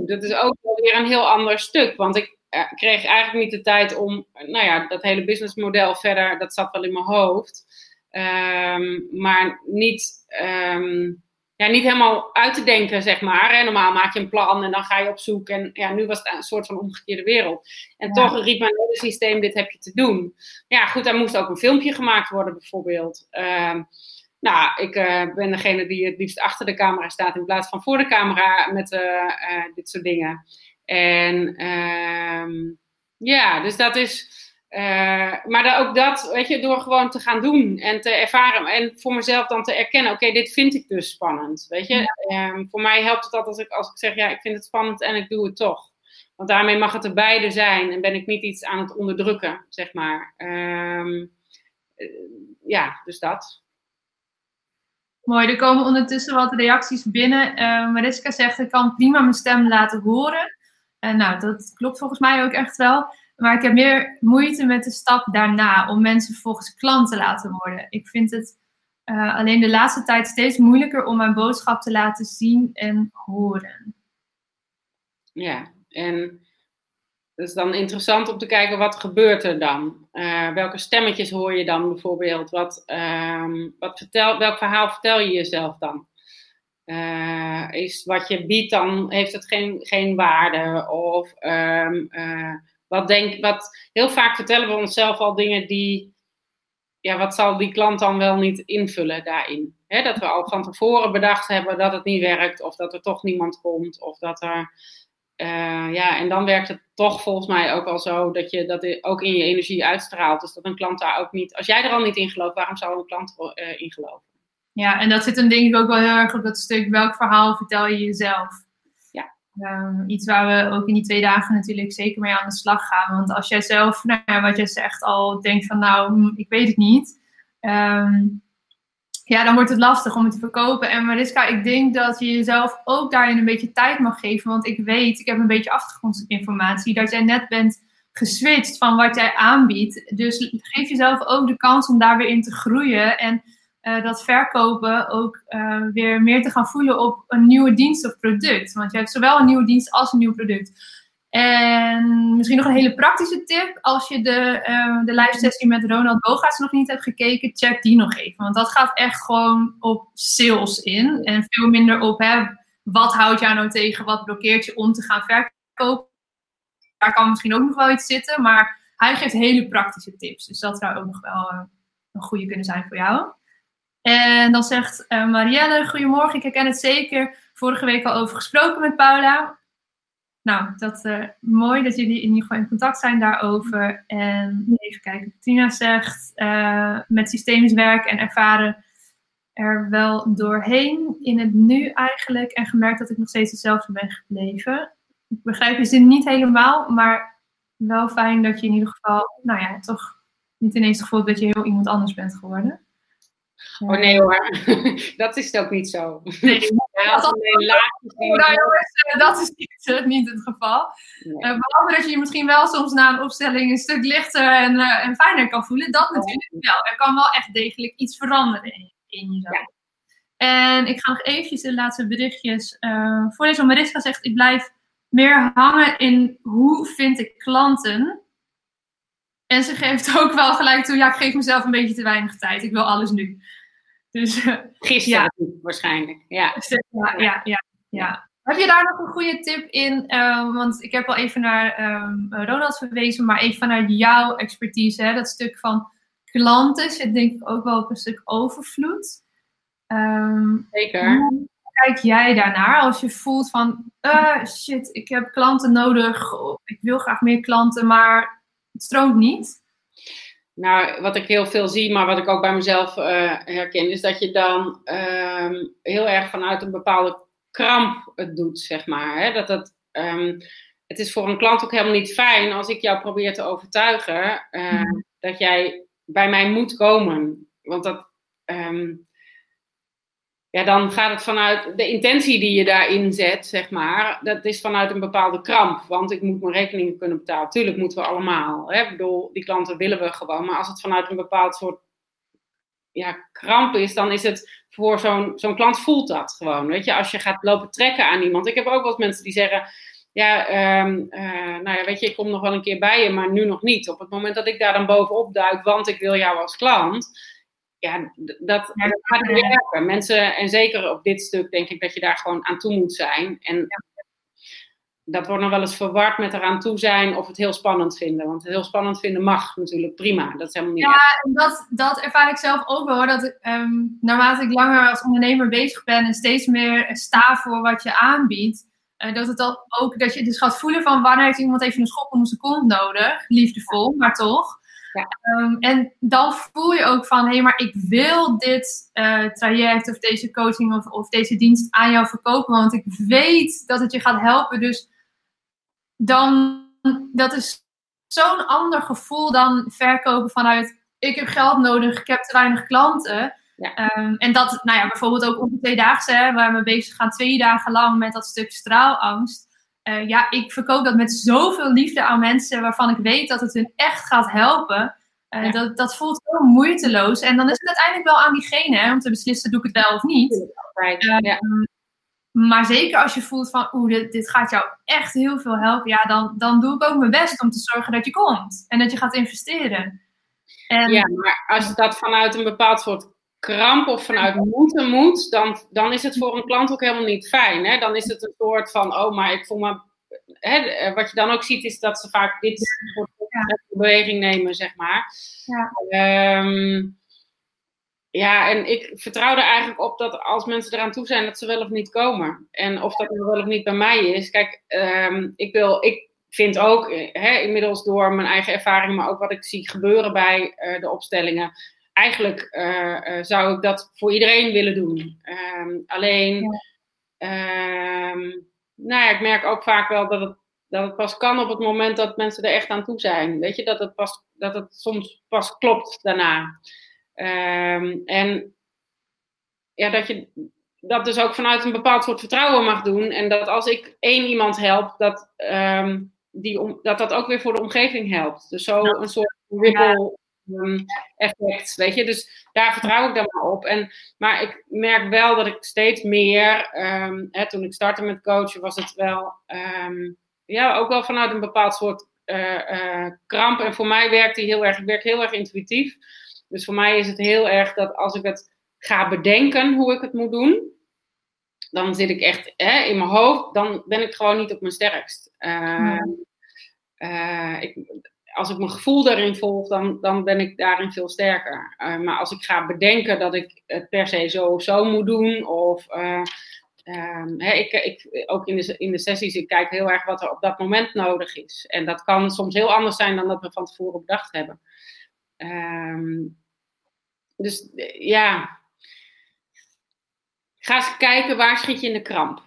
dat is ook weer een heel ander stuk. Want ik eh, kreeg eigenlijk niet de tijd om, nou ja, dat hele businessmodel verder, dat zat wel in mijn hoofd. Um, maar niet, um, ja, niet helemaal uit te denken, zeg maar. Hè. Normaal maak je een plan en dan ga je op zoek. En ja, nu was het een soort van omgekeerde wereld. En toch riep mijn systeem, dit heb je te doen. Ja, goed, daar moest ook een filmpje gemaakt worden, bijvoorbeeld. Ehm, nou, ik uh, ben degene die het liefst achter de camera staat in plaats van voor de camera met uh, dit soort dingen. En ehm, ja, dus dat is. Uh, maar ook dat, weet je, door gewoon te gaan doen en te ervaren en voor mezelf dan te erkennen, oké, dit vind ik dus spannend, weet je. Um, voor mij helpt het altijd als ik, als ik zeg, ja, ik vind het spannend en ik doe het toch. Want daarmee mag het er beide zijn en ben ik niet iets aan het onderdrukken, zeg maar. Um, ja, dus dat. Mooi, er komen ondertussen wat reacties binnen. Uh, Mariska zegt, ik kan prima mijn stem laten horen. En nou, dat klopt volgens mij ook echt wel. Maar ik heb meer moeite met de stap daarna om mensen volgens klant te laten worden. Ik vind het uh, alleen de laatste tijd steeds moeilijker om mijn boodschap te laten zien en horen. Ja, en het is dan interessant om te kijken wat gebeurt er dan. Uh, welke stemmetjes hoor je dan bijvoorbeeld? Wat, uh, wat vertel, welk verhaal vertel je jezelf dan? Uh, is wat je biedt dan, heeft het geen, geen waarde? Of um, wat denk, wat, heel vaak vertellen we onszelf al dingen die, ja, wat zal die klant dan wel niet invullen daarin? Dat we al van tevoren bedacht hebben dat het niet werkt, of dat er toch niemand komt, of dat er. Uh, ja, en dan werkt het toch volgens mij ook al zo dat je dat ook in je energie uitstraalt. Dus dat een klant daar ook niet. Als jij er al niet in gelooft, waarom zou een klant er uh, in geloven? Ja, en dat zit dan denk ik ook wel heel erg op dat stuk welk verhaal vertel je jezelf. Um, iets waar we ook in die twee dagen natuurlijk zeker mee aan de slag gaan. Want als jij zelf, nou wat jij zegt, al denkt van nou, hm, ik weet het niet. Um, ja, dan wordt het lastig om het te verkopen. En Mariska, ik denk dat je jezelf ook daarin een beetje tijd mag geven. Want ik weet, ik heb een beetje achtergrondinformatie, dat jij net bent geswitcht van wat jij aanbiedt. Dus geef jezelf ook de kans om daar weer in te groeien. En uh, dat verkopen ook uh, weer meer te gaan voelen op een nieuwe dienst of product. Want je hebt zowel een nieuwe dienst als een nieuw product. En misschien nog een hele praktische tip. Als je de, uh, de live sessie met Ronald Bogaerts nog niet hebt gekeken, check die nog even. Want dat gaat echt gewoon op sales in. En veel minder op hè, wat houdt jou nou tegen, wat blokkeert je om te gaan verkopen. Daar kan misschien ook nog wel iets zitten. Maar hij geeft hele praktische tips. Dus dat zou ook nog wel een goede kunnen zijn voor jou. En dan zegt uh, Marielle, goedemorgen, ik herken het zeker. Vorige week al over gesproken met Paula. Nou, dat uh, mooi dat jullie in ieder geval in contact zijn daarover. En even kijken, Tina zegt, uh, met systemisch werk en ervaren er wel doorheen in het nu eigenlijk. En gemerkt dat ik nog steeds hetzelfde ben gebleven. Ik begrijp je zin niet helemaal, maar wel fijn dat je in ieder geval, nou ja, toch niet ineens het gevoel dat je heel iemand anders bent geworden. Oh nee hoor, dat is ook niet zo. Nee, ja, dat, nou, jongens, dat is niet, niet het geval. Nee. Uh, behalve dat je je misschien wel soms na een opstelling een stuk lichter en, uh, en fijner kan voelen. Dat natuurlijk wel. Er kan wel echt degelijk iets veranderen in, in jezelf. Ja. En ik ga nog eventjes de laatste berichtjes uh, voorlezen. Mariska zegt, ik blijf meer hangen in hoe vind ik klanten. En ze geeft ook wel gelijk toe, ja, ik geef mezelf een beetje te weinig tijd. Ik wil alles nu. Dus, eh, Gisteren ja. waarschijnlijk, ja. Ja, ja, ja, ja. Heb je daar nog een goede tip in? Uh, want ik heb al even naar um, Ronald verwezen, maar even vanuit jouw expertise, hè, dat stuk van klanten zit denk ik ook wel op een stuk overvloed. Um, Zeker. Hoe kijk jij daarnaar als je voelt van, uh, shit, ik heb klanten nodig, ik wil graag meer klanten, maar het stroomt niet? Nou, wat ik heel veel zie, maar wat ik ook bij mezelf uh, herken, is dat je dan um, heel erg vanuit een bepaalde kramp het doet, zeg maar. Hè? Dat het, um, het is voor een klant ook helemaal niet fijn als ik jou probeer te overtuigen uh, mm. dat jij bij mij moet komen. Want dat, um, ja, dan gaat het vanuit de intentie die je daarin zet, zeg maar, dat is vanuit een bepaalde kramp. Want ik moet mijn rekeningen kunnen betalen. Tuurlijk moeten we allemaal. Hè? Ik bedoel, die klanten willen we gewoon. Maar als het vanuit een bepaald soort ja, kramp is, dan is het voor zo'n zo'n klant voelt dat gewoon. Weet je, als je gaat lopen trekken aan iemand. Ik heb ook wel eens mensen die zeggen. Ja, um, uh, nou ja, weet je, ik kom nog wel een keer bij je, maar nu nog niet. Op het moment dat ik daar dan bovenop duik, want ik wil jou als klant, ja, dat, dat gaat niet werken. Mensen, en zeker op dit stuk denk ik dat je daar gewoon aan toe moet zijn. En dat wordt nog wel eens verward met eraan toe zijn of het heel spannend vinden. Want het heel spannend vinden mag natuurlijk prima. Dat is helemaal niet Ja, en dat, dat ervaar ik zelf ook wel. Dat ik, ehm, naarmate ik langer als ondernemer bezig ben en steeds meer sta voor wat je aanbiedt. Uh, dat het dan ook dat je dus gaat voelen van wanneer heeft iemand even een schop onder zijn kont nodig. Liefdevol, maar toch. Ja. Um, en dan voel je ook van, hé, hey, maar ik wil dit uh, traject of deze coaching of, of deze dienst aan jou verkopen, want ik weet dat het je gaat helpen. Dus dan, dat is zo'n ander gevoel dan verkopen vanuit, ik heb geld nodig, ik heb te weinig klanten. Ja. Um, en dat, nou ja, bijvoorbeeld ook op de tweedaagse, waar we bezig gaan twee dagen lang met dat stuk straalangst. Uh, ja, ik verkoop dat met zoveel liefde aan mensen waarvan ik weet dat het hun echt gaat helpen. Uh, ja. dat, dat voelt zo moeiteloos. En dan is het uiteindelijk wel aan diegene hè, om te beslissen, doe ik het wel of niet. Uh, ja. Maar zeker als je voelt van, oeh, dit, dit, gaat jou echt heel veel helpen. Ja, dan, dan doe ik ook mijn best om te zorgen dat je komt. En dat je gaat investeren. En, ja, maar als dat vanuit een bepaald soort kramp of vanuit moeten moet, dan, dan is het voor een klant ook helemaal niet fijn. Hè? Dan is het een soort van, oh, maar ik voel me. Hè, wat je dan ook ziet, is dat ze vaak dit soort ja. beweging nemen, zeg maar. Ja. Um, ja, en ik vertrouw er eigenlijk op dat als mensen eraan toe zijn, dat ze wel of niet komen. En of dat wel of niet bij mij is. Kijk, um, ik, wil, ik vind ook, hè, inmiddels door mijn eigen ervaring, maar ook wat ik zie gebeuren bij uh, de opstellingen, eigenlijk uh, uh, zou ik dat voor iedereen willen doen. Um, alleen, ja. um, nou ja, ik merk ook vaak wel dat het, dat het pas kan op het moment dat mensen er echt aan toe zijn. Weet je, dat het, pas, dat het soms pas klopt daarna. Um, en ja, dat je dat dus ook vanuit een bepaald soort vertrouwen mag doen. En dat als ik één iemand help, dat um, die, dat, dat ook weer voor de omgeving helpt. Dus zo een soort ripple um, effect, weet je. Dus daar vertrouw ik dan maar op. En, maar ik merk wel dat ik steeds meer, hè, toen ik startte met coachen, was het wel, ja, ook wel vanuit een bepaald soort uh, uh, kramp. En voor mij werkt die heel erg, ik werk heel erg intuïtief. Dus voor mij is het heel erg dat als ik het ga bedenken hoe ik het moet doen, dan zit ik echt hè, in mijn hoofd, dan ben ik gewoon niet op mijn sterkst. Uh, uh, ik, als ik mijn gevoel daarin volg, dan, dan ben ik daarin veel sterker. Uh, maar als ik ga bedenken dat ik het per se zo of zo moet doen, of um, hè, ik, ik, ook in de, in de sessies, ik kijk heel erg wat er op dat moment nodig is. En dat kan soms heel anders zijn dan dat we van tevoren bedacht hebben. Um, dus ja, ga eens kijken waar schiet je in de kramp.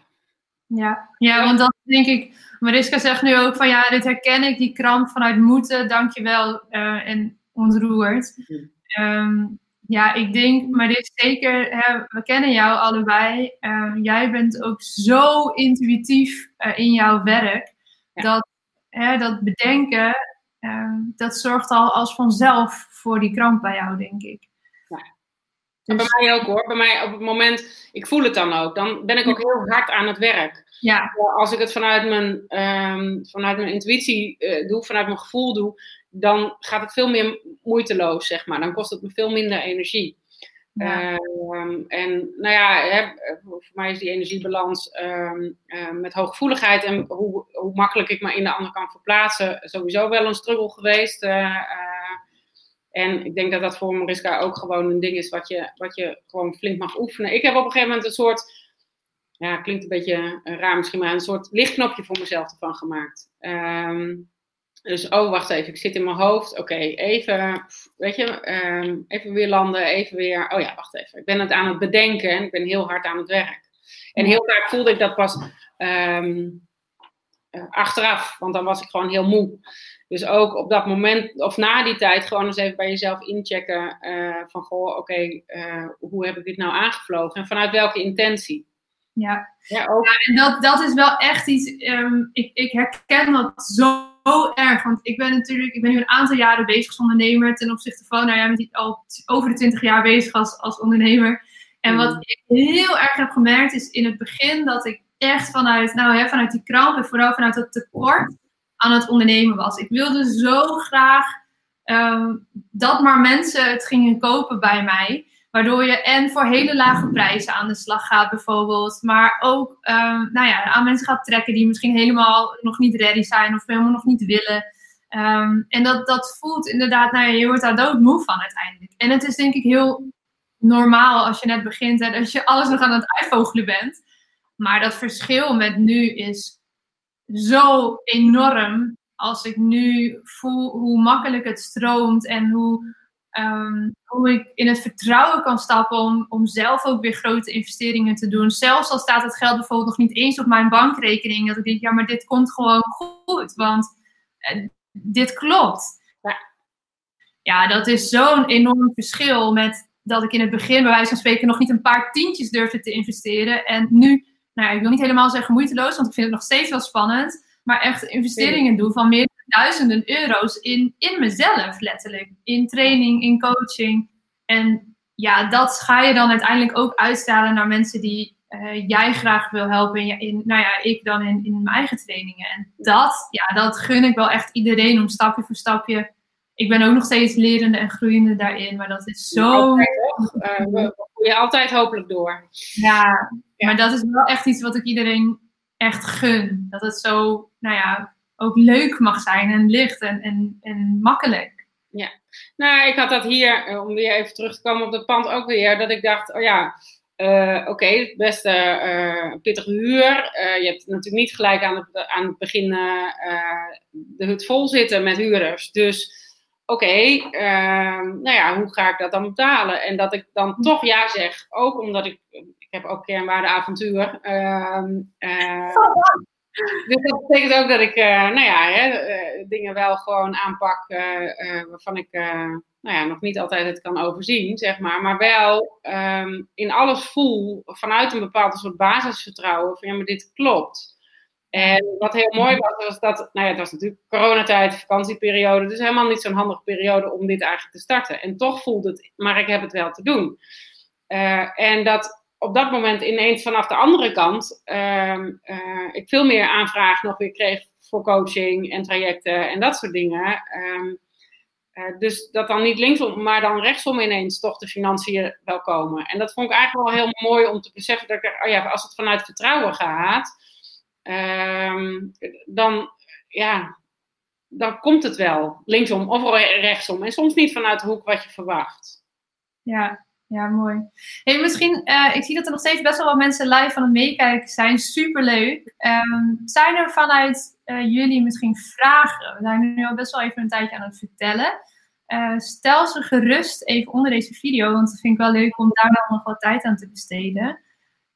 Ja, ja want dat denk ik. Mariska zegt nu ook van ja, dit herken ik, die kramp vanuit moeten, dankjewel uh, en ontroerd. Um, ja, ik denk, maar dit zeker, hè, we kennen jou allebei. Uh, jij bent ook zo intuïtief uh, in jouw werk. Ja. Dat, hè, dat bedenken, dat zorgt al als vanzelf voor die kramp bij jou, denk ik. En bij mij ook hoor. Bij mij op het moment, ik voel het dan ook. Dan ben ik ook heel hard aan het werk. Ja. Als ik het vanuit mijn, um, vanuit mijn intuïtie uh, doe, vanuit mijn gevoel doe, dan gaat het veel meer moeiteloos, zeg maar. Dan kost het me veel minder energie. Ja. Um, en nou ja, hè, voor mij is die energiebalans um, uh, met hooggevoeligheid en hoe, hoe makkelijk ik me in de ander kan verplaatsen, sowieso wel een struggle geweest. Uh, en ik denk dat dat voor Mariska ook gewoon een ding is wat je, wat je gewoon flink mag oefenen. Ik heb op een gegeven moment een soort, ja, klinkt een beetje raar misschien, maar een soort lichtknopje voor mezelf ervan gemaakt. Um, dus, oh, wacht even, ik zit in mijn hoofd. Oké, even, weet je, um, even weer landen, even weer. Oh ja, wacht even. Ik ben het aan het bedenken en ik ben heel hard aan het werk. En heel vaak voelde ik dat pas um, achteraf, want dan was ik gewoon heel moe. Dus ook op dat moment, of na die tijd, gewoon eens even bij jezelf inchecken. Uh, van, goh, oké, okay, uh, hoe heb ik dit nou aangevlogen? En vanuit welke intentie? Ja, ja, ook. ja en dat, dat is wel echt iets, um, ik, ik herken dat zo erg. Want ik ben natuurlijk, ik ben nu een aantal jaren bezig als ondernemer. Ten opzichte van, nou ja, met al over de 20 jaar bezig als, als ondernemer. En wat mm. ik heel erg heb gemerkt is in het begin dat ik echt vanuit, nou, hè, vanuit die kramp en vooral vanuit dat tekort aan het ondernemen was. Ik wilde zo graag ehm, dat maar mensen het gingen kopen bij mij. Waardoor je en voor hele lage prijzen aan de slag gaat, bijvoorbeeld. Maar ook um, nou ja, aan mensen gaat trekken die misschien helemaal nog niet ready zijn of helemaal nog niet willen. Um, en dat, dat voelt inderdaad, nou ja, je wordt daar doodmoe van uiteindelijk. En het is denk ik heel normaal als je net begint en als je alles nog aan het uitvogelen bent. Maar dat verschil met nu is zo enorm. Als ik nu voel hoe makkelijk het stroomt en hoe, um, hoe ik in het vertrouwen kan stappen om, om zelf ook weer grote investeringen te doen. Zelfs al staat het geld bijvoorbeeld nog niet eens op mijn bankrekening. Dat ik denk, ja, maar dit komt gewoon goed. Want uh, dit klopt. Ja, ja dat is zo'n enorm verschil met dat ik in het begin bij wijze van spreken nog niet een paar tientjes durfde te investeren. En nu, nou ik wil niet helemaal zeggen moeiteloos, want ik vind het nog steeds wel spannend. Maar echt investeringen doen van meer dan duizenden euro's in, in mezelf, letterlijk. In training, in coaching. En ja, dat ga je dan uiteindelijk ook uitstralen naar mensen die uh, jij graag wil helpen. In, in, nou ja, ik dan in, in mijn eigen trainingen. En dat, ja, dat gun ik wel echt iedereen om stapje voor stapje ik ben ook nog steeds lerende en groeiende daarin, maar dat is zo. Altijd, uh, we groeien altijd hopelijk door. Ja, ja, maar dat is wel echt iets wat ik iedereen echt gun. Dat het zo, nou ja, ook leuk mag zijn en licht en, en, en makkelijk. Ja, nou, ik had dat hier, eh, om weer even terug te komen op het pand ook weer, dat ik dacht, oh ja, uh, oké, okay, best uh, pittige huur. Uh, je hebt natuurlijk niet gelijk aan het, aan het begin de hut vol zitten met huurders. Dus oké, okay, nou ja, hoe ga ik dat dan betalen? En dat ik dan hm. toch ja zeg, ook omdat ik, ik heb ook kernwaarde avontuur. Uh, dus dat betekent ook dat ik, uh, nou ja, hè, uh, dingen wel gewoon aanpak waarvan ik, nou ja, nog niet altijd het kan overzien, zeg maar. Maar wel um, in alles voel vanuit een bepaald soort basisvertrouwen van ja, maar dit klopt. En wat heel mooi was, was dat, nou ja, het was natuurlijk coronatijd, vakantieperiode, dus helemaal niet zo'n handige periode om dit eigenlijk te starten. En toch voelde het, maar ik heb het wel te doen. Uh, en dat op dat moment ineens vanaf de andere kant uh, uh, ik veel meer aanvraag nog weer kreeg voor coaching en trajecten en dat soort dingen. Um, dus dat dan niet linksom, maar dan rechtsom ineens toch de financiën wel komen. En dat vond ik eigenlijk wel heel mooi om te beseffen dat ik, oh ja, als het vanuit vertrouwen gaat, um, dan, ja, dan komt het wel linksom of rechtsom. En soms niet vanuit de hoek wat je verwacht. Ja, ja mooi. Hey, misschien, uh, ik zie dat er nog steeds best wel wat mensen live van het meekijken zijn. Superleuk. Um, zijn er vanuit uh, jullie misschien vragen? We zijn nu al best wel even een tijdje aan het vertellen. Uh, stel ze gerust even onder deze video, want dat vind ik wel leuk om daar dan nog wat tijd aan te besteden.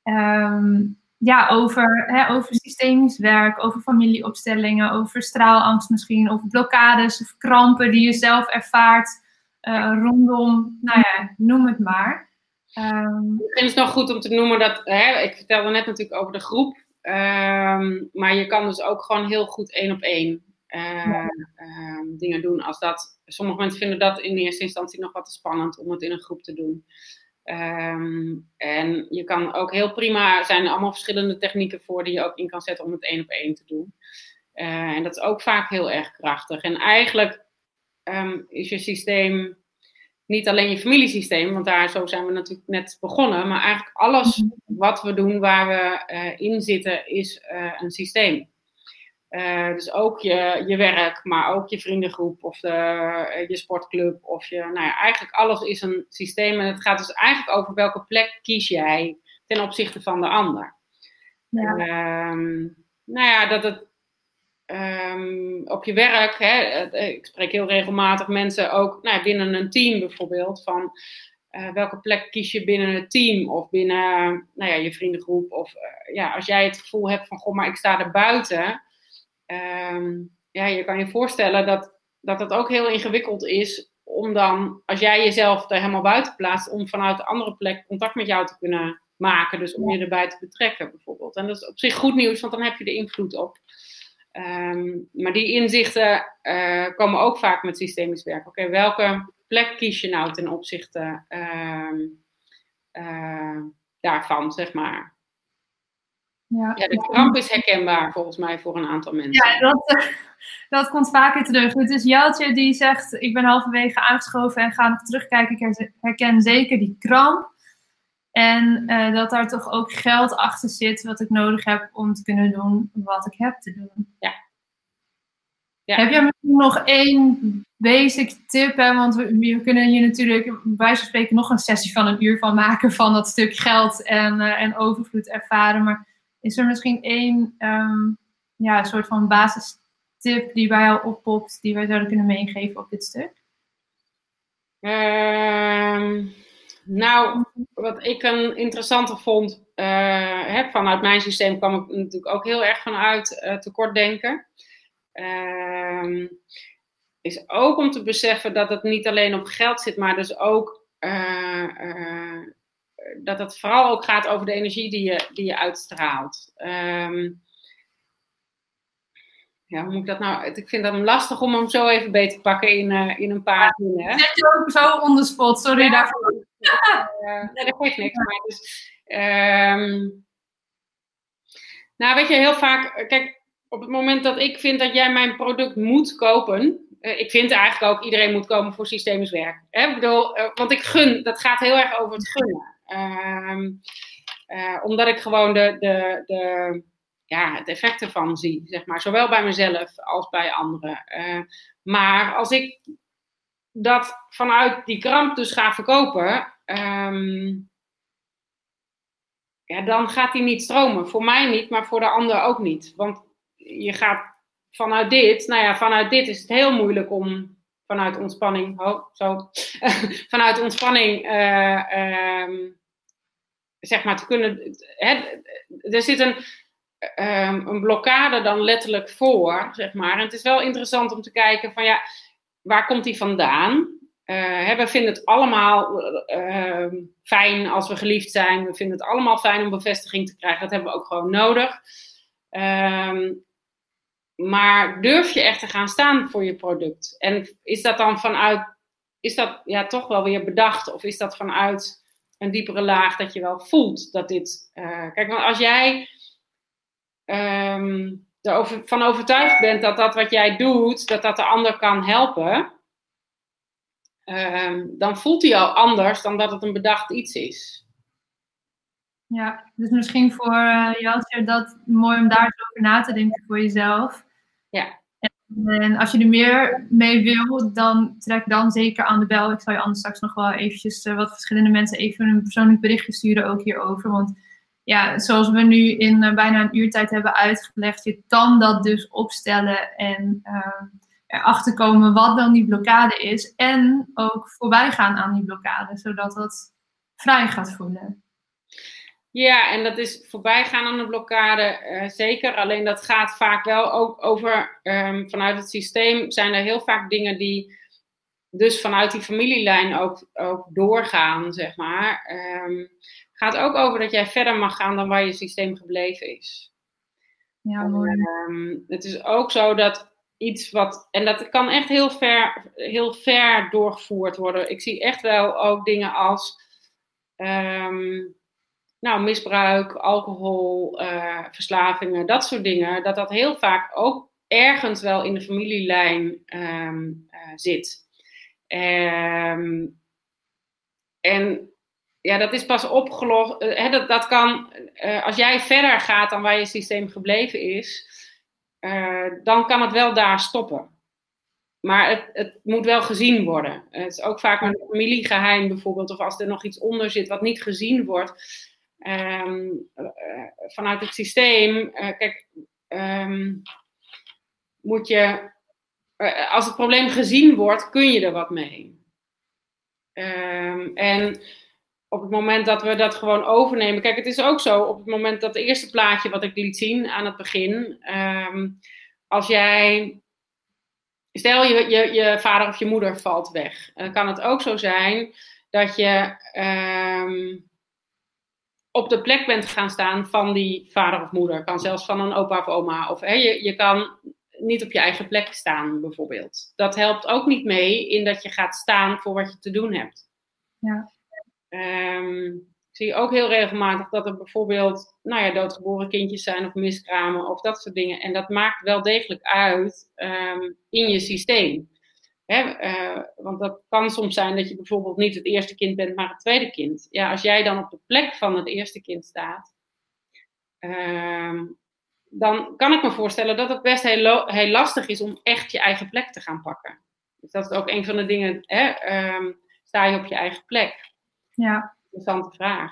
Um, ja, over, hè, over systemisch werk, over familieopstellingen, over straalangst misschien, over blokkades of krampen die je zelf ervaart uh, rondom, nou ja, noem het maar. Um, Misschien is het nog goed om te noemen dat, hè, ik vertelde net natuurlijk over de groep, um, maar je kan dus ook gewoon heel goed één op één uh, ja. uh, dingen doen als dat. Sommige mensen vinden dat in eerste instantie nog wat te spannend om het in een groep te doen. Um, en je kan ook heel prima, er zijn allemaal verschillende technieken voor die je ook in kan zetten om het één op één te doen. Uh, en dat is ook vaak heel erg krachtig. En eigenlijk um, is je systeem niet alleen je familiesysteem, want daar zo zijn we natuurlijk net begonnen, maar eigenlijk alles mhm. wat we doen waar we uh, in zitten is uh, een systeem. Uh, dus ook je, je werk, maar ook je vriendengroep of de, je sportclub. Of je, nou ja, eigenlijk alles is een systeem. En het gaat dus eigenlijk over welke plek kies jij ten opzichte van de ander. Ja. Um, nou ja, dat het um, op je werk, hè, ik spreek heel regelmatig mensen ook nou, binnen een team bijvoorbeeld. Van uh, welke plek kies je binnen het team of binnen nou ja, je vriendengroep. Of ja, als jij het gevoel hebt van, goh, maar ik sta er buiten um, ja, je kan je voorstellen dat, dat het ook heel ingewikkeld is om dan, als jij jezelf er helemaal buiten plaatst, om vanuit een andere plek contact met jou te kunnen maken. Dus om je erbij te betrekken bijvoorbeeld. En dat is op zich goed nieuws, want dan heb je er invloed op. Um, maar die inzichten uh, komen ook vaak met systemisch werk. Oké, okay, welke plek kies je nou ten opzichte uh, uh, daarvan, zeg maar? Ja, ja de kramp is herkenbaar volgens mij voor een aantal mensen. Ja, dat, dat komt vaker terug. Het is Jeltje die zegt, ik ben halverwege aangeschoven en ga nog terugkijken. Ik herken zeker die kramp. En uh, dat daar toch ook geld achter zit wat ik nodig heb om te kunnen doen wat ik heb te doen. Ja. ja. Heb jij misschien nog één basic tip? Hè? Want we, we, kunnen hier natuurlijk bij wijze van spreken nog een sessie van een uur van maken van dat stuk geld en, uh, en overvloed ervaren. Maar is er misschien één um, ja, soort van basistip die bij jou oppopt, die wij zouden kunnen meegeven op dit stuk? Um nou, wat ik een interessante vond, uh, vanuit mijn systeem kwam ik natuurlijk ook heel erg vanuit uh, tekortdenken. Uh, is ook om te beseffen dat het niet alleen op geld zit, maar dus ook uh, dat het vooral ook gaat over de energie die je, die je uitstraalt. Um, ja, hoe moet ik dat nou? Ik vind dat lastig om hem zo even beter te pakken in, uh, in een paar zinnen. Zet je ook zo on the spot, sorry ja, daarvoor. Nee, dat geeft niks. Maar dus, um, nou, weet je, heel vaak, kijk, op het moment dat ik vind dat jij mijn product moet kopen, uh, ik vind eigenlijk ook iedereen moet komen voor systemisch werk. Hè? Ik bedoel, want ik gun, dat gaat heel erg over het gunnen. Um, omdat ik gewoon de, de, de ja, het effect ervan zie, zeg maar. Zowel bij mezelf als bij anderen. Maar als ik dat vanuit die kramp dus ga verkopen, um, ja, dan gaat die niet stromen. Voor mij niet, maar voor de ander ook niet. Want je gaat vanuit dit, nou ja, vanuit dit is het heel moeilijk om vanuit ontspanning, oh, zo, vanuit ontspanning, uh, um, zeg maar, te kunnen. Hè, er zit een um, een blokkade dan letterlijk voor, zeg maar. En het is wel interessant om te kijken van ja, waar komt die vandaan? Uh, we vinden het allemaal uh, fijn als we geliefd zijn. We vinden het allemaal fijn om bevestiging te krijgen. Dat hebben we ook gewoon nodig. Um, maar durf je echt te gaan staan voor je product? En is dat dan vanuit, is dat ja, toch wel weer bedacht? Of is dat vanuit een diepere laag dat je wel voelt dat dit. Uh, kijk, als jij um, erover, van overtuigd bent dat dat wat jij doet, dat dat de ander kan helpen, um, dan voelt hij al anders dan dat het een bedacht iets is. Ja, dus misschien voor uh, Jasper dat mooi om daar over na te denken voor jezelf. Ja. En, en, als je er meer mee wil, dan trek dan zeker aan de bel. Ik zal je anders straks nog wel eventjes uh, wat verschillende mensen even een persoonlijk berichtje sturen ook hierover. Want ja, zoals we nu in uh, bijna een uurtijd hebben uitgelegd, je kan dat dus opstellen en uh, erachter komen wat dan die blokkade is. En ook voorbij gaan aan die blokkade, zodat dat vrij gaat voelen. Ja, en dat is voorbij gaan aan de blokkade, uh, zeker. Alleen dat gaat vaak wel ook over, um, vanuit het systeem zijn er heel vaak dingen die dus vanuit die familielijn ook, ook doorgaan, zeg maar. Um, gaat ook over dat jij verder mag gaan dan waar je systeem gebleven is. Ja, mooi. Ehm, het is ook zo dat iets wat, en dat kan echt heel ver, heel ver doorgevoerd worden. Ik zie echt wel ook dingen als um, nou, misbruik, alcohol, uh, verslavingen, dat soort dingen. Dat dat heel vaak ook ergens wel in de familielijn um, uh, zit. en ja, dat is pas opgelost. Uh, dat, dat kan, uh, als jij verder gaat dan waar je systeem gebleven is, uh, dan kan het wel daar stoppen. Maar het, het moet wel gezien worden. Het is ook vaak een familiegeheim bijvoorbeeld, of als er nog iets onder zit wat niet gezien wordt um, vanuit het systeem. kijk, um, moet je, als het probleem gezien wordt, kun je er wat mee. Um, en op het moment dat we dat gewoon overnemen. Kijk, het is ook zo, op het moment dat het eerste plaatje wat ik liet zien aan het begin. Um, als jij. Stel je, je, je vader of je moeder valt weg. Dan kan het ook zo zijn dat je um, op de plek bent gaan staan van die vader of moeder. Kan zelfs van een opa of oma. Of hè, je, je kan niet op je eigen plek staan, bijvoorbeeld. Dat helpt ook niet mee in dat je gaat staan voor wat je te doen hebt. Ja. Um, Ik zie ook heel regelmatig dat er bijvoorbeeld nou ja, doodgeboren kindjes zijn of miskramen of dat soort dingen. En dat maakt wel degelijk uit ehm, in je systeem. Hè, eh, want dat kan soms zijn dat je bijvoorbeeld niet het eerste kind bent, maar het tweede kind. Ja, als jij dan op de plek van het eerste kind staat, ehm, dan kan ik me voorstellen dat het best heel, heel, lastig is om echt je eigen plek te gaan pakken. Dus dat is ook een van de dingen, hè, sta je op je eigen plek? Ja. Interessante vraag.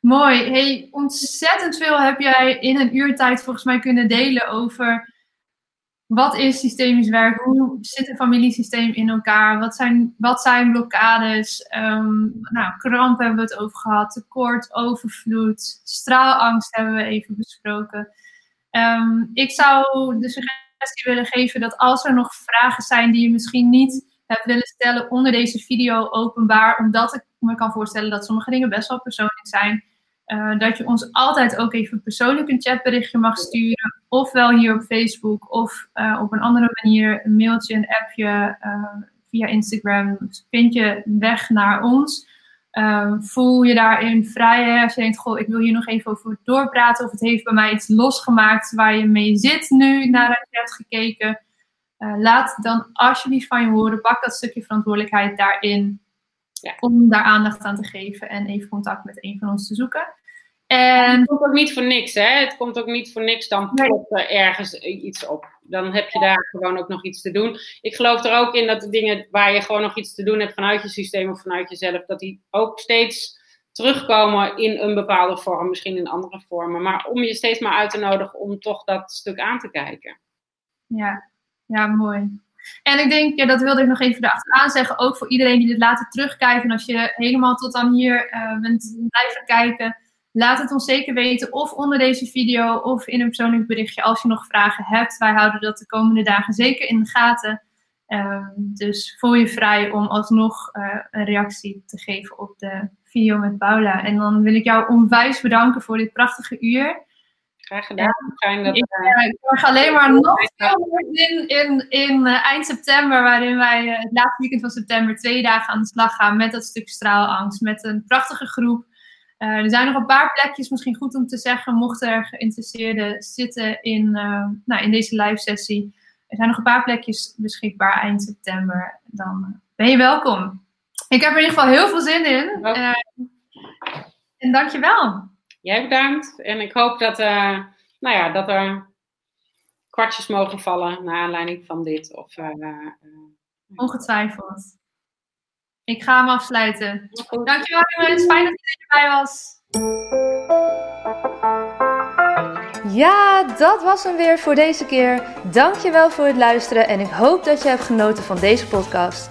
Mooi. Hey, ontzettend veel heb jij in een uurtijd volgens mij kunnen delen over wat is systemisch werk? Hoe zit een familiesysteem in elkaar? Wat zijn, wat zijn blokkades? Um, nou, kramp hebben we het over gehad. Tekort, overvloed. Straalangst hebben we even besproken. Um, ik zou de suggestie willen geven dat als er nog vragen zijn die je misschien niet hebt willen stellen onder deze video openbaar, omdat ik me kan voorstellen dat sommige dingen best wel persoonlijk zijn, uh, dat je ons altijd ook even persoonlijk een chatberichtje mag sturen. Ofwel hier op Facebook of uh, op een andere manier een mailtje, een appje uh, via Instagram. Vind je weg naar ons. voel je daarin vrij. Als je denkt, goh, ik wil hier nog even over doorpraten. Of het heeft bij mij iets losgemaakt waar je mee zit nu nadat je hebt gekeken. Laat dan alsjeblieft van je horen. Pak dat stukje verantwoordelijkheid daarin. Ja. Om daar aandacht aan te geven en even contact met een van ons te zoeken. En... Het komt ook niet voor niks, hè? Het komt ook niet voor niks, dan plopt er ergens iets op. Dan heb je daar gewoon ook nog iets te doen. Ik geloof er ook in dat de dingen waar je gewoon nog iets te doen hebt vanuit je systeem of vanuit jezelf, dat die ook steeds terugkomen in een bepaalde vorm, misschien in andere vormen. Maar om je steeds maar uit te nodigen om toch dat stuk aan te kijken. Ja, ja mooi. En ik denk, ja, dat wilde ik nog even erachteraan zeggen, ook voor iedereen die dit later terugkijkt. En als je helemaal tot dan hier uh, bent blijven kijken, laat het ons zeker weten. Of onder deze video of in een persoonlijk berichtje als je nog vragen hebt. Wij houden dat de komende dagen zeker in de gaten. Uh, dus voel je vrij om alsnog uh, een reactie te geven op de video met Paula. En dan wil ik jou onwijs bedanken voor dit prachtige uur. Graag gedaan. Fijn dat, ik, uh, ik alleen maar nog veel meer in, in, in uh, eind september, waarin wij uh, het laatste weekend van september twee dagen aan de slag gaan met dat stuk straalangst. Met een prachtige groep. er zijn nog een paar plekjes, misschien goed om te zeggen, mochten er geïnteresseerden zitten in, nou, in deze live sessie. Er zijn nog een paar plekjes beschikbaar eind september. Dan ben je welkom. Ik heb er in ieder geval heel veel zin in. en dankjewel. Jij bedankt. En ik hoop dat, uh, nou ja, dat er kwartjes mogen vallen naar aanleiding van dit. Of, uh, uh, Ongetwijfeld. Ik ga hem afsluiten. Dankjewel jongens. Fijn dat je erbij was. Ja, dat was hem weer voor deze keer. Dankjewel voor het luisteren en ik hoop dat je hebt genoten van deze podcast.